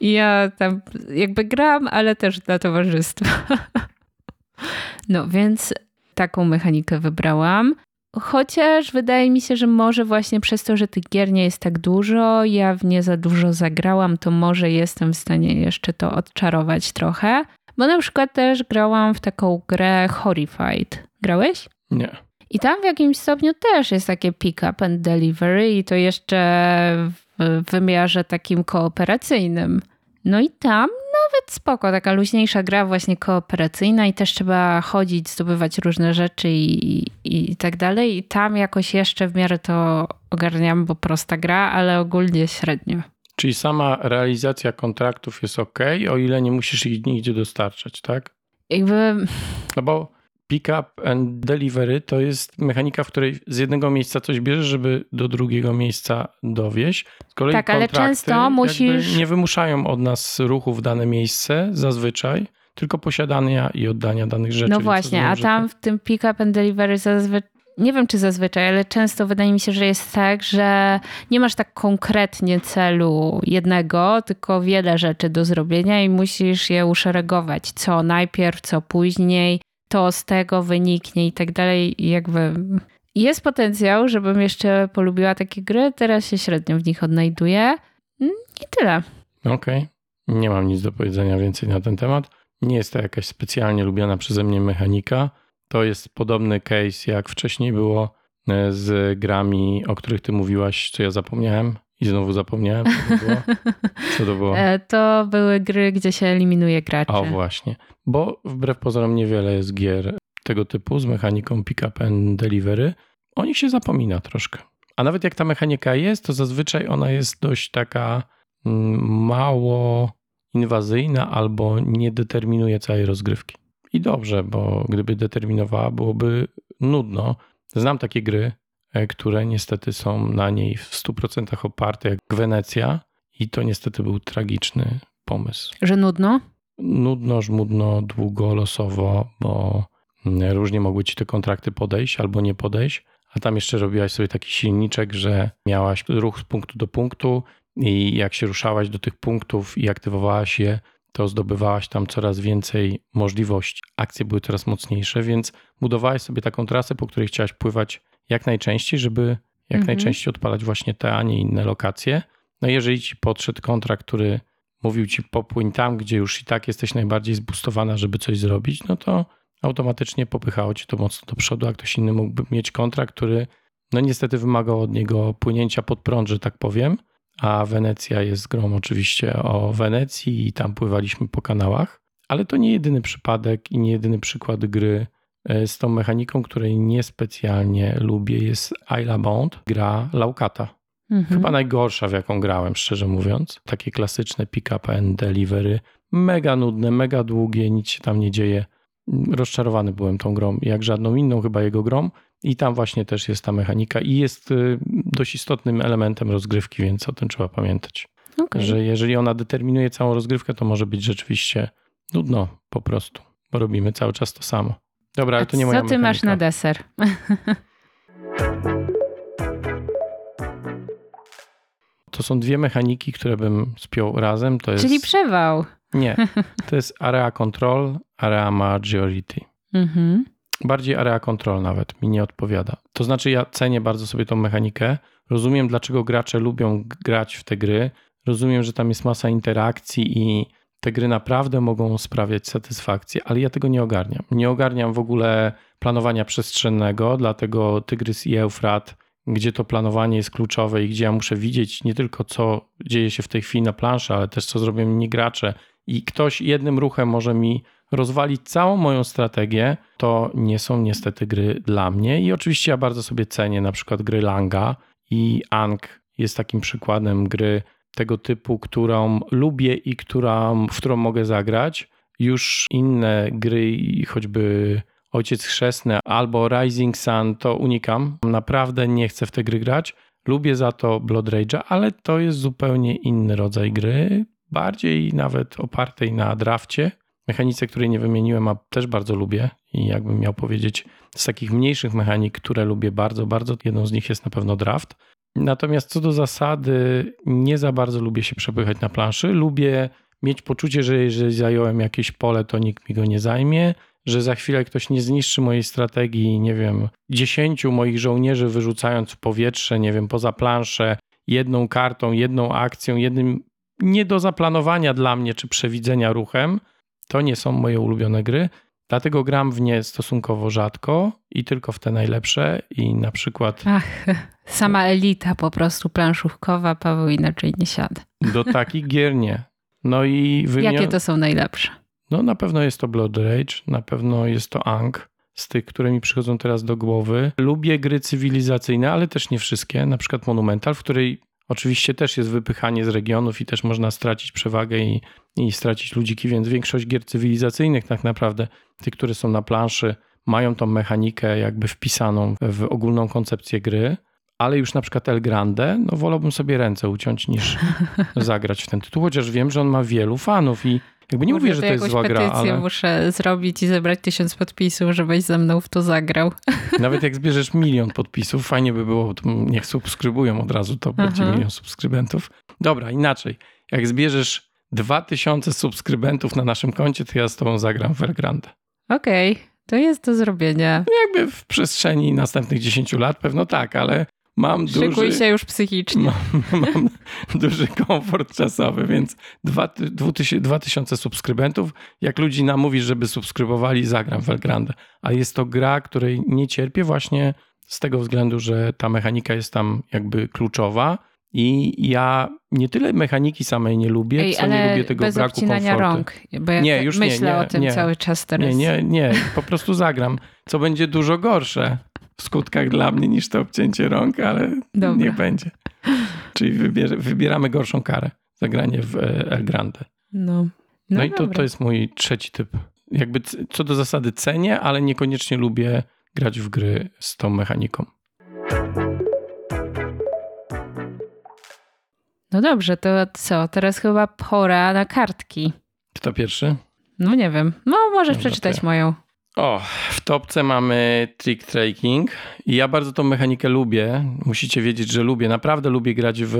I ja tam jakby gram, ale też dla towarzystwa. No więc taką mechanikę wybrałam. Chociaż wydaje mi się, że może właśnie przez to, że tych gier nie jest tak dużo, ja w nie za dużo zagrałam, to może jestem w stanie jeszcze to odczarować trochę. Bo na przykład też grałam w taką grę Horrified. Grałeś? Nie. I tam w jakimś stopniu też jest takie pick up and delivery i to jeszcze w wymiarze takim kooperacyjnym. No i tam nawet spoko, taka luźniejsza gra właśnie kooperacyjna i też trzeba chodzić, zdobywać różne rzeczy i, i tak dalej. I tam jakoś jeszcze w miarę to ogarniam, bo prosta gra, ale ogólnie średnio. Czyli sama realizacja kontraktów jest ok, o ile nie musisz ich nigdzie dostarczać, tak? Jakby No bo pick-up and delivery to jest mechanika, w której z jednego miejsca coś bierzesz, żeby do drugiego miejsca dowieść. Z kolei Tak, ale często musisz- nie wymuszają od nas ruchu w dane miejsce zazwyczaj, tylko posiadania i oddania danych rzeczy. No właśnie, rozumiem, a tam w tym pick up and delivery zazwy- nie wiem czy zazwyczaj, ale często wydaje mi się, że jest tak, że nie masz tak konkretnie celu jednego, tylko wiele rzeczy do zrobienia i musisz je uszeregować. Co najpierw, co później, to z tego wyniknie i tak dalej. Jakby jest potencjał, żebym jeszcze polubiła takie gry. Teraz się średnio w nich odnajduję. Mm, I tyle. Okej. Nie mam nic do powiedzenia więcej na ten temat. Nie jest to jakaś specjalnie lubiana przeze mnie mechanika. To jest podobny case, jak wcześniej było e, z grami, o których ty mówiłaś, co ja zapomniałem i znowu zapomniałem. Co to było? Co to było? E, To były gry, gdzie się eliminuje graczy. O właśnie. Bo wbrew pozorom niewiele jest gier tego typu z mechaniką pick up and delivery. O nich się zapomina troszkę. A nawet jak ta mechanika jest, to zazwyczaj ona jest dość taka mm, mało inwazyjna albo nie determinuje całej rozgrywki. I dobrze, bo gdyby determinowała, byłoby nudno. Znam takie gry, które niestety są na niej w 100% oparte, jak Wenecja, i to niestety był tragiczny pomysł Że nudno? nudno, żmudno, długo, losowo, bo mm, różnie mogły ci te kontrakty podejść albo nie podejść, a tam jeszcze robiłaś sobie taki silniczek, że miałaś ruch z punktu do punktu i jak się ruszałaś do tych punktów i aktywowałaś je, to zdobywałaś tam coraz więcej możliwości. Akcje były coraz mocniejsze, więc budowałaś sobie taką trasę, po której chciałaś pływać jak najczęściej, żeby jak Mhm. najczęściej odpalać właśnie te, a nie inne lokacje. No jeżeli ci podszedł kontrakt, który mówił ci popłyń tam, gdzie już i tak jesteś najbardziej zbustowana, żeby coś zrobić, no to automatycznie popychało ci to mocno do przodu, a ktoś inny mógłby mieć kontrakt, który no niestety wymagał od niego płynięcia pod prąd, że tak powiem, a Wenecja jest grą oczywiście o Wenecji i tam pływaliśmy po kanałach, ale to nie jedyny przypadek i nie jedyny przykład gry z tą mechaniką, której niespecjalnie lubię, jest Isla Bond, gra Laukata. Mhm. Chyba najgorsza, w jaką grałem, szczerze mówiąc. Takie klasyczne pick-up and delivery. Mega nudne, mega długie, nic się tam nie dzieje. Rozczarowany byłem tą grą, jak żadną inną chyba jego grą. I tam właśnie też jest ta mechanika i jest y, dość istotnym elementem rozgrywki, więc o tym trzeba pamiętać. Okej. Że jeżeli ona determinuje całą rozgrywkę, to może być rzeczywiście nudno po prostu, bo robimy cały czas to samo. Dobra, ale to nie moja co ty masz mechanika. na deser? To są dwie mechaniki, które bym spiął razem. To jest... Czyli przewał. Nie, to jest area control, area majority. Mhm. Bardziej area control nawet mi nie odpowiada. To znaczy ja cenię bardzo sobie tą mechanikę. Rozumiem dlaczego gracze lubią grać w te gry. Rozumiem, że tam jest masa interakcji i te gry naprawdę mogą sprawiać satysfakcję, ale ja tego nie ogarniam. Nie ogarniam w ogóle planowania przestrzennego, dlatego Tygrys i Eufrat, gdzie to planowanie jest kluczowe i gdzie ja muszę widzieć nie tylko co dzieje się w tej chwili na planszy, ale też co zrobią inni gracze i ktoś jednym ruchem może mi rozwalić całą moją strategię, to nie są niestety gry dla mnie. I oczywiście ja bardzo sobie cenię na przykład gry Langa i Ang jest takim przykładem gry tego typu, którą lubię i którą, w którą mogę zagrać. Już inne gry, choćby Ojciec Chrzestny albo Rising Sun, to unikam. Naprawdę nie chcę w te gry grać. Lubię za to Blood Rage'a, ale to jest zupełnie inny rodzaj gry, bardziej nawet opartej na drafcie. Mechanice, której nie wymieniłem, a też bardzo lubię i jakbym miał powiedzieć z takich mniejszych mechanik, które lubię bardzo, bardzo, jedną z nich jest na pewno draft. Natomiast co do zasady, nie za bardzo lubię się przepychać na planszy. Lubię mieć poczucie, że jeżeli zająłem jakieś pole, to nikt mi go nie zajmie, że za chwilę ktoś nie zniszczy mojej strategii, nie wiem, dziesięciu moich żołnierzy wyrzucając w powietrze, nie wiem, poza planszę, jedną kartą, jedną akcją, jednym nie do zaplanowania dla mnie czy przewidzenia ruchem. To nie są moje ulubione gry. Dlatego gram w nie stosunkowo rzadko i tylko w te najlepsze. I na przykład Ach, sama elita po prostu planszówkowa, Paweł inaczej nie siada. do takich gier nie. No i wymiar... Jakie to są najlepsze? No na pewno jest to Blood Rage, na pewno jest to Ang, z tych, które mi przychodzą teraz do głowy. Lubię gry cywilizacyjne, ale też nie wszystkie, na przykład Monumental, w której oczywiście też jest wypychanie z regionów i też można stracić przewagę i, i stracić ludziki, więc większość gier cywilizacyjnych tak naprawdę, tych, które są na planszy, mają tą mechanikę jakby wpisaną w ogólną koncepcję gry. Ale już na przykład El Grande, no wolałbym sobie ręce uciąć niż zagrać w ten tytuł, chociaż wiem, że on ma wielu fanów i Jakby nie mówię, że to jest zła gra, petycję ale muszę zrobić i zebrać tysiąc podpisów, żebyś ze mną w to zagrał. nawet jak zbierzesz milion podpisów, fajnie by było, niech subskrybują od razu, to będzie Aha. milion subskrybentów. Dobra, inaczej. Jak zbierzesz 2000 subskrybentów na naszym koncie, to ja z tobą zagram w Elgrande. Okej, to jest do zrobienia. Jakby w przestrzeni następnych 10 lat pewno tak, ale mam Szykuj duży, się już psychicznie. mam, mam duży komfort czasowy, więc dwa ty- dwu tysię- 2000 subskrybentów. Jak ludzi namówisz, żeby subskrybowali, zagram w Elgrande. A jest to gra, której nie cierpię właśnie z tego względu, że ta mechanika jest tam jakby kluczowa i ja nie tyle mechaniki samej nie lubię, Ej, co nie lubię tego bez braku obcinania komfortu. rąk, bo ja Nie, tak już nie, myślę nie, o tym nie. cały czas teraz. Nie, nie, nie, po prostu zagram, co będzie dużo gorsze w skutkach dla mnie niż to obcięcie rąk, ale Dobra. niech będzie. Czyli wybierze, wybieramy gorszą karę, zagranie w e, El Grande. No, No, no, i to, dobra. to jest mój trzeci typ. Jakby co do zasady cenię, ale niekoniecznie lubię grać w gry z tą mechaniką. No dobrze, to co? Teraz chyba pora na kartki. Kto pierwszy? No nie wiem. No możesz Dobra, przeczytać ja. moją. O, w topce mamy trick tracking i ja bardzo tą mechanikę lubię. Musicie wiedzieć, że lubię, naprawdę lubię grać w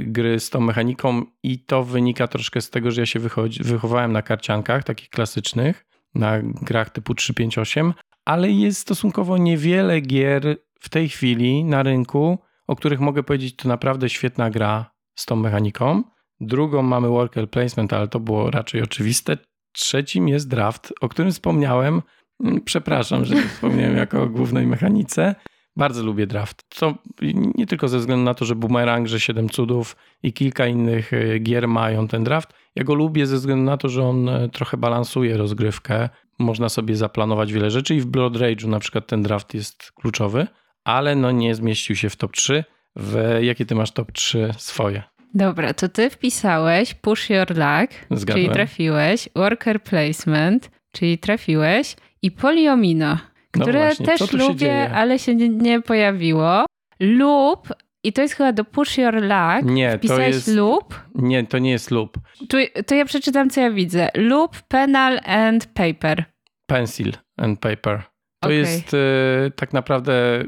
gry z tą mechaniką i to wynika troszkę z tego, że ja się wychodzi, wychowałem na karciankach takich klasycznych, na grach typu 358, ale jest stosunkowo niewiele gier w tej chwili na rynku, o których mogę powiedzieć, to naprawdę świetna gra z tą mechaniką. Drugą mamy worker placement, ale to było raczej oczywiste. Trzecim jest draft, o którym wspomniałem. Mm, Przepraszam, że wspomniałem jako o głównej mechanice. Bardzo lubię draft. To nie tylko ze względu na to, że Boomerang, że 7 cudów i kilka innych e, gier mają ten draft. Ja go lubię ze względu na to, że on e, trochę balansuje rozgrywkę. Można sobie zaplanować wiele rzeczy i w Blood Rage'u na przykład ten draft jest kluczowy, ale no nie zmieścił się w top 3. W jakie ty masz top 3 swoje? Dobra, to ty wpisałeś push your luck, Zgadłem. czyli trafiłeś, worker placement, czyli trafiłeś i poliomino, No które właśnie, co też lubię, dzieje? ale się nie, nie pojawiło. Lub, i to jest chyba do push your luck, Nie, to wpisałeś jest, lub, nie, to nie jest loop. tu, to ja przeczytam, co ja widzę. Lub, penal and paper. Pencil and paper. To Okej. jest e, tak naprawdę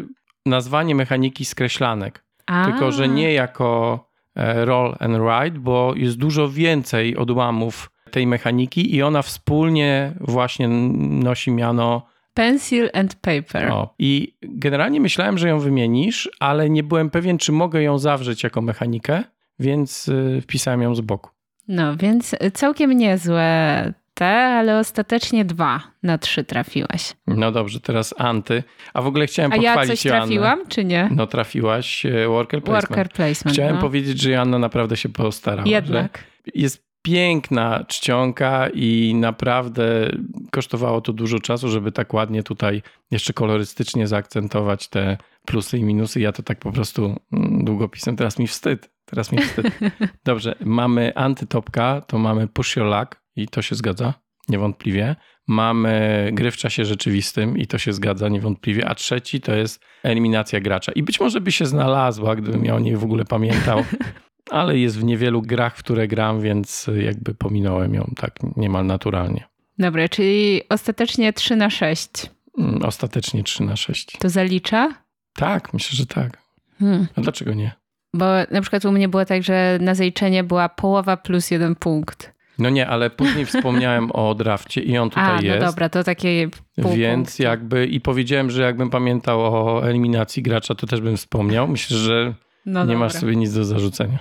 nazwanie mechaniki skreślanek. A, Tylko, że nie jako roll and write, bo jest dużo więcej odłamów tej mechaniki i ona wspólnie właśnie nosi miano. Pencil and paper. O. I generalnie myślałem, że ją wymienisz, ale nie byłem pewien, czy mogę ją zawrzeć jako mechanikę, więc e, wpisałem ją z boku. No, więc całkiem niezłe te, ale ostatecznie dwa na trzy trafiłeś. No dobrze, teraz Anty. A w ogóle chciałem A ja pochwalić coś Joannę. trafiłam, czy nie? No trafiłaś e, worker placement. Worker placement. Chciałem no. powiedzieć, że Joanna naprawdę się postarała. Jednak. Jest piękna czcionka i naprawdę kosztowało to dużo czasu, żeby tak ładnie tutaj jeszcze kolorystycznie zaakcentować te plusy i minusy. Ja to tak po prostu mm, długopisem. Teraz mi wstyd. Teraz mi wstyd. Dobrze, mamy antytopka, to mamy push your luck i to się zgadza, niewątpliwie. Mamy gry w czasie rzeczywistym i to się zgadza niewątpliwie. A trzeci to jest eliminacja gracza. I być może by się znalazła, gdybym ja o niej w ogóle pamiętał. Ale jest w niewielu grach, w które gram, więc jakby pominąłem ją tak niemal naturalnie. Dobra, czyli ostatecznie 3 na 6. Mm, Ostatecznie 3 na 6. To zalicza? Tak, myślę, że tak. Hmm. A dlaczego nie? Bo na przykład u mnie było tak, że na zaliczenie była połowa plus jeden punkt. No nie, ale później wspomniałem o drafcie i on tutaj A, jest. no dobra, to takie pół Więc punktu. jakby i powiedziałem, że jakbym pamiętał o eliminacji gracza, to też bym wspomniał. Myślę, że no nie dobra. masz sobie nic do zarzucenia.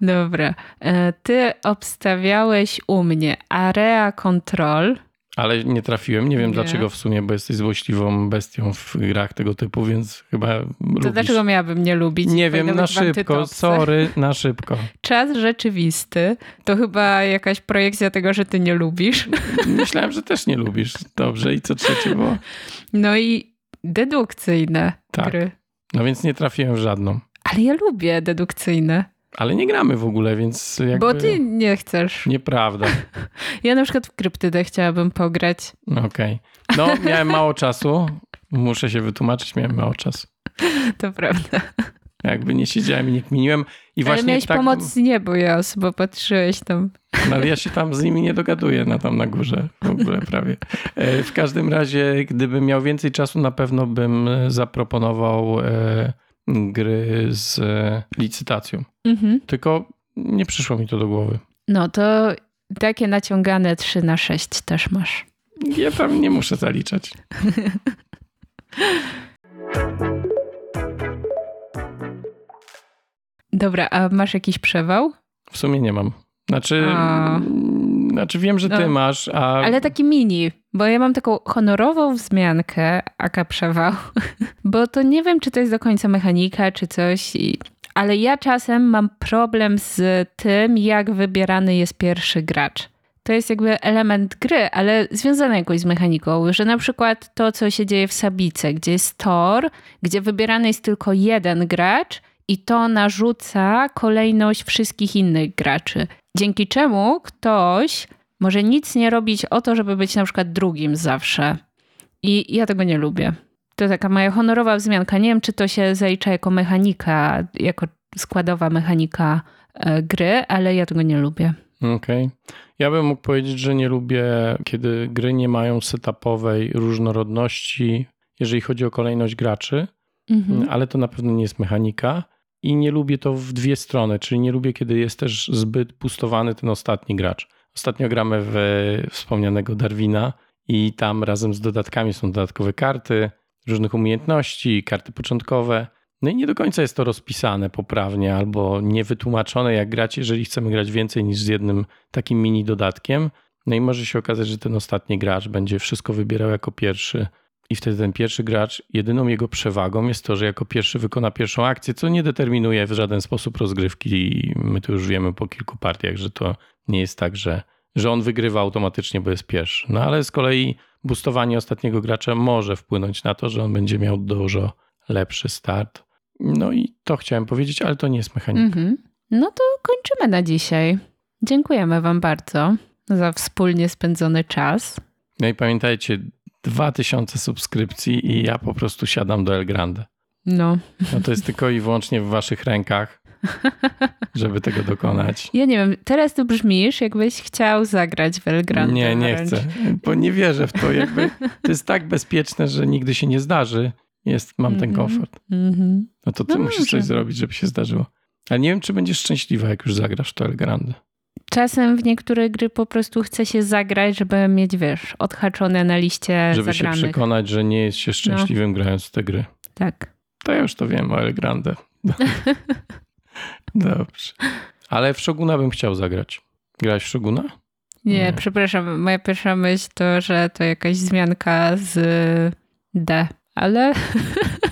Dobra. E, Ty obstawiałeś u mnie Area Control. Ale nie trafiłem. Nie wiem Nie. dlaczego w sumie, bo jesteś złośliwą bestią w grach tego typu, więc chyba To lubisz. dlaczego miałabym nie lubić? Nie wiem, na szybko. Sorry, na szybko. Czas rzeczywisty to chyba jakaś projekcja tego, że ty nie lubisz. Myślałem, że też nie lubisz. Dobrze, i co trzecie było? No i dedukcyjne Tak. gry. No więc nie trafiłem w żadną. Ale ja lubię dedukcyjne, Ale nie gramy w ogóle, więc jakby... bo ty nie chcesz. Nieprawda. Ja na przykład w kryptydę chciałabym pograć. Okej. No, miałem mało czasu. Muszę się wytłumaczyć, miałem mało czasu. To prawda. Jakby nie siedziałem i nie kminiłem. I Ale właśnie miałeś tak, pomoc z niebo, Jos, bo patrzyłeś tam. No, ale ja się tam z nimi nie dogaduję na tam na górze w ogóle prawie. E, W każdym razie, gdybym miał więcej czasu, na pewno bym e, zaproponował e, gry z e, licytacją. Mhm. Tylko nie przyszło mi to do głowy. No to takie naciągane 3 na 6 też masz. Ja tam nie muszę zaliczać. Dobra, a masz jakiś przewał? W sumie nie mam. Znaczy, A. znaczy wiem, że ty No. masz, a Ale taki mini, bo ja mam taką honorową wzmiankę, aka przewał, bo to nie wiem, czy to jest do końca mechanika, czy coś, ale ja czasem mam problem z tym, jak wybierany jest pierwszy gracz. To jest jakby element gry, ale związany jakoś z mechaniką, że na przykład to, co się dzieje w Sabice, gdzie jest tor, gdzie wybierany jest tylko jeden gracz i to narzuca kolejność wszystkich innych graczy. Dzięki czemu ktoś może nic nie robić o to, żeby być na przykład drugim zawsze. I ja tego nie lubię. To taka moja honorowa wzmianka. Nie wiem, czy to się zalicza jako mechanika, jako składowa mechanika e, gry, ale ja tego nie lubię. Okej. Ja bym mógł powiedzieć, że nie lubię, kiedy gry nie mają setupowej różnorodności, jeżeli chodzi o kolejność graczy, Mhm. ale to na pewno nie jest mechanika. I nie lubię to w dwie strony, czyli nie lubię, kiedy jest też zbyt boostowany ten ostatni gracz. Ostatnio gramy w wspomnianego Darwina i tam razem z dodatkami są dodatkowe karty, różnych umiejętności, karty początkowe. No i nie do końca jest to rozpisane poprawnie albo niewytłumaczone, jak grać, jeżeli chcemy grać więcej niż z jednym takim mini dodatkiem. No i może się okazać, że ten ostatni gracz będzie wszystko wybierał jako pierwszy. I wtedy ten pierwszy gracz, jedyną jego przewagą jest to, że jako pierwszy wykona pierwszą akcję, co nie determinuje w żaden sposób rozgrywki. I my to już wiemy po kilku partiach, że to nie jest tak, że, że on wygrywa automatycznie, bo jest pierwszy. No ale z kolei boostowanie ostatniego gracza może wpłynąć na to, że on będzie miał dużo lepszy start. No i to chciałem powiedzieć, ale to nie jest mechanika. Mhm. No to kończymy na dzisiaj. Dziękujemy Wam bardzo za wspólnie spędzony czas. No i pamiętajcie, 2000 subskrypcji i ja po prostu siadam do El Grande. No, No to jest tylko i wyłącznie w waszych rękach, żeby tego dokonać. ja nie wiem, teraz tu brzmisz, jakbyś chciał zagrać w El Grande. Nie, nie chcę, bo nie wierzę w to. Jakby to jest tak bezpieczne, że nigdy się nie zdarzy. Jest, mam ten Mhm. komfort. Mhm. No to ty No musisz może. coś zrobić, żeby się zdarzyło. Ale nie wiem, czy będziesz szczęśliwa, jak już zagrasz w to El Grande. Czasem w niektóre gry po prostu chce się zagrać, żeby mieć, wiesz, odhaczone na liście Żeby zagranych. się przekonać, że nie jest się szczęśliwym grając w te gry. Tak. To ja już to wiem El Grande. Dobrze. Ale w Shoguna bym chciał zagrać. Grałeś w Shoguna? Nie, Nie. przepraszam, moja pierwsza myśl to, że to jakaś zmianka z D, ale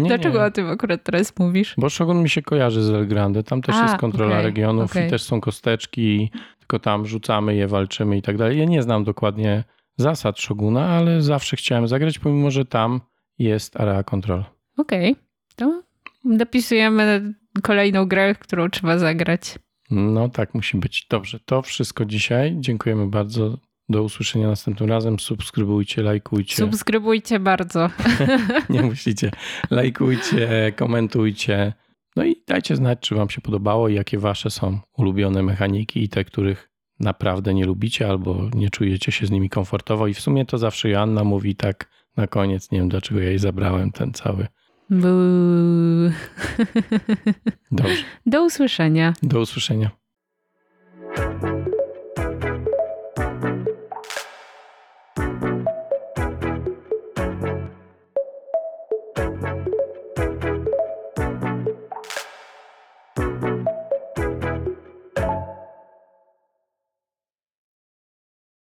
Nie, dlaczego nie. o tym akurat teraz mówisz? Bo Shogun mi się kojarzy z El Grande. Tam też A, jest kontrola okej, regionów okej. i też są kosteczki, tylko tam rzucamy je, walczymy i tak dalej. Ja nie znam dokładnie zasad Shoguna, ale zawsze chciałem zagrać, pomimo że tam jest area control. Okej, to dopisujemy kolejną grę, którą trzeba zagrać. No tak musi być. Dobrze, to wszystko dzisiaj. Dziękujemy bardzo. Do usłyszenia następnym razem. Subskrybujcie, lajkujcie. Subskrybujcie bardzo. Nie musicie. Lajkujcie, komentujcie. No i dajcie znać, czy Wam się podobało i jakie Wasze są ulubione mechaniki i te, których naprawdę nie lubicie albo nie czujecie się z nimi komfortowo. I w sumie to zawsze Joanna mówi tak na koniec. Nie wiem, dlaczego ja jej zabrałem ten cały. Buu. Dobrze. Do usłyszenia. Do usłyszenia.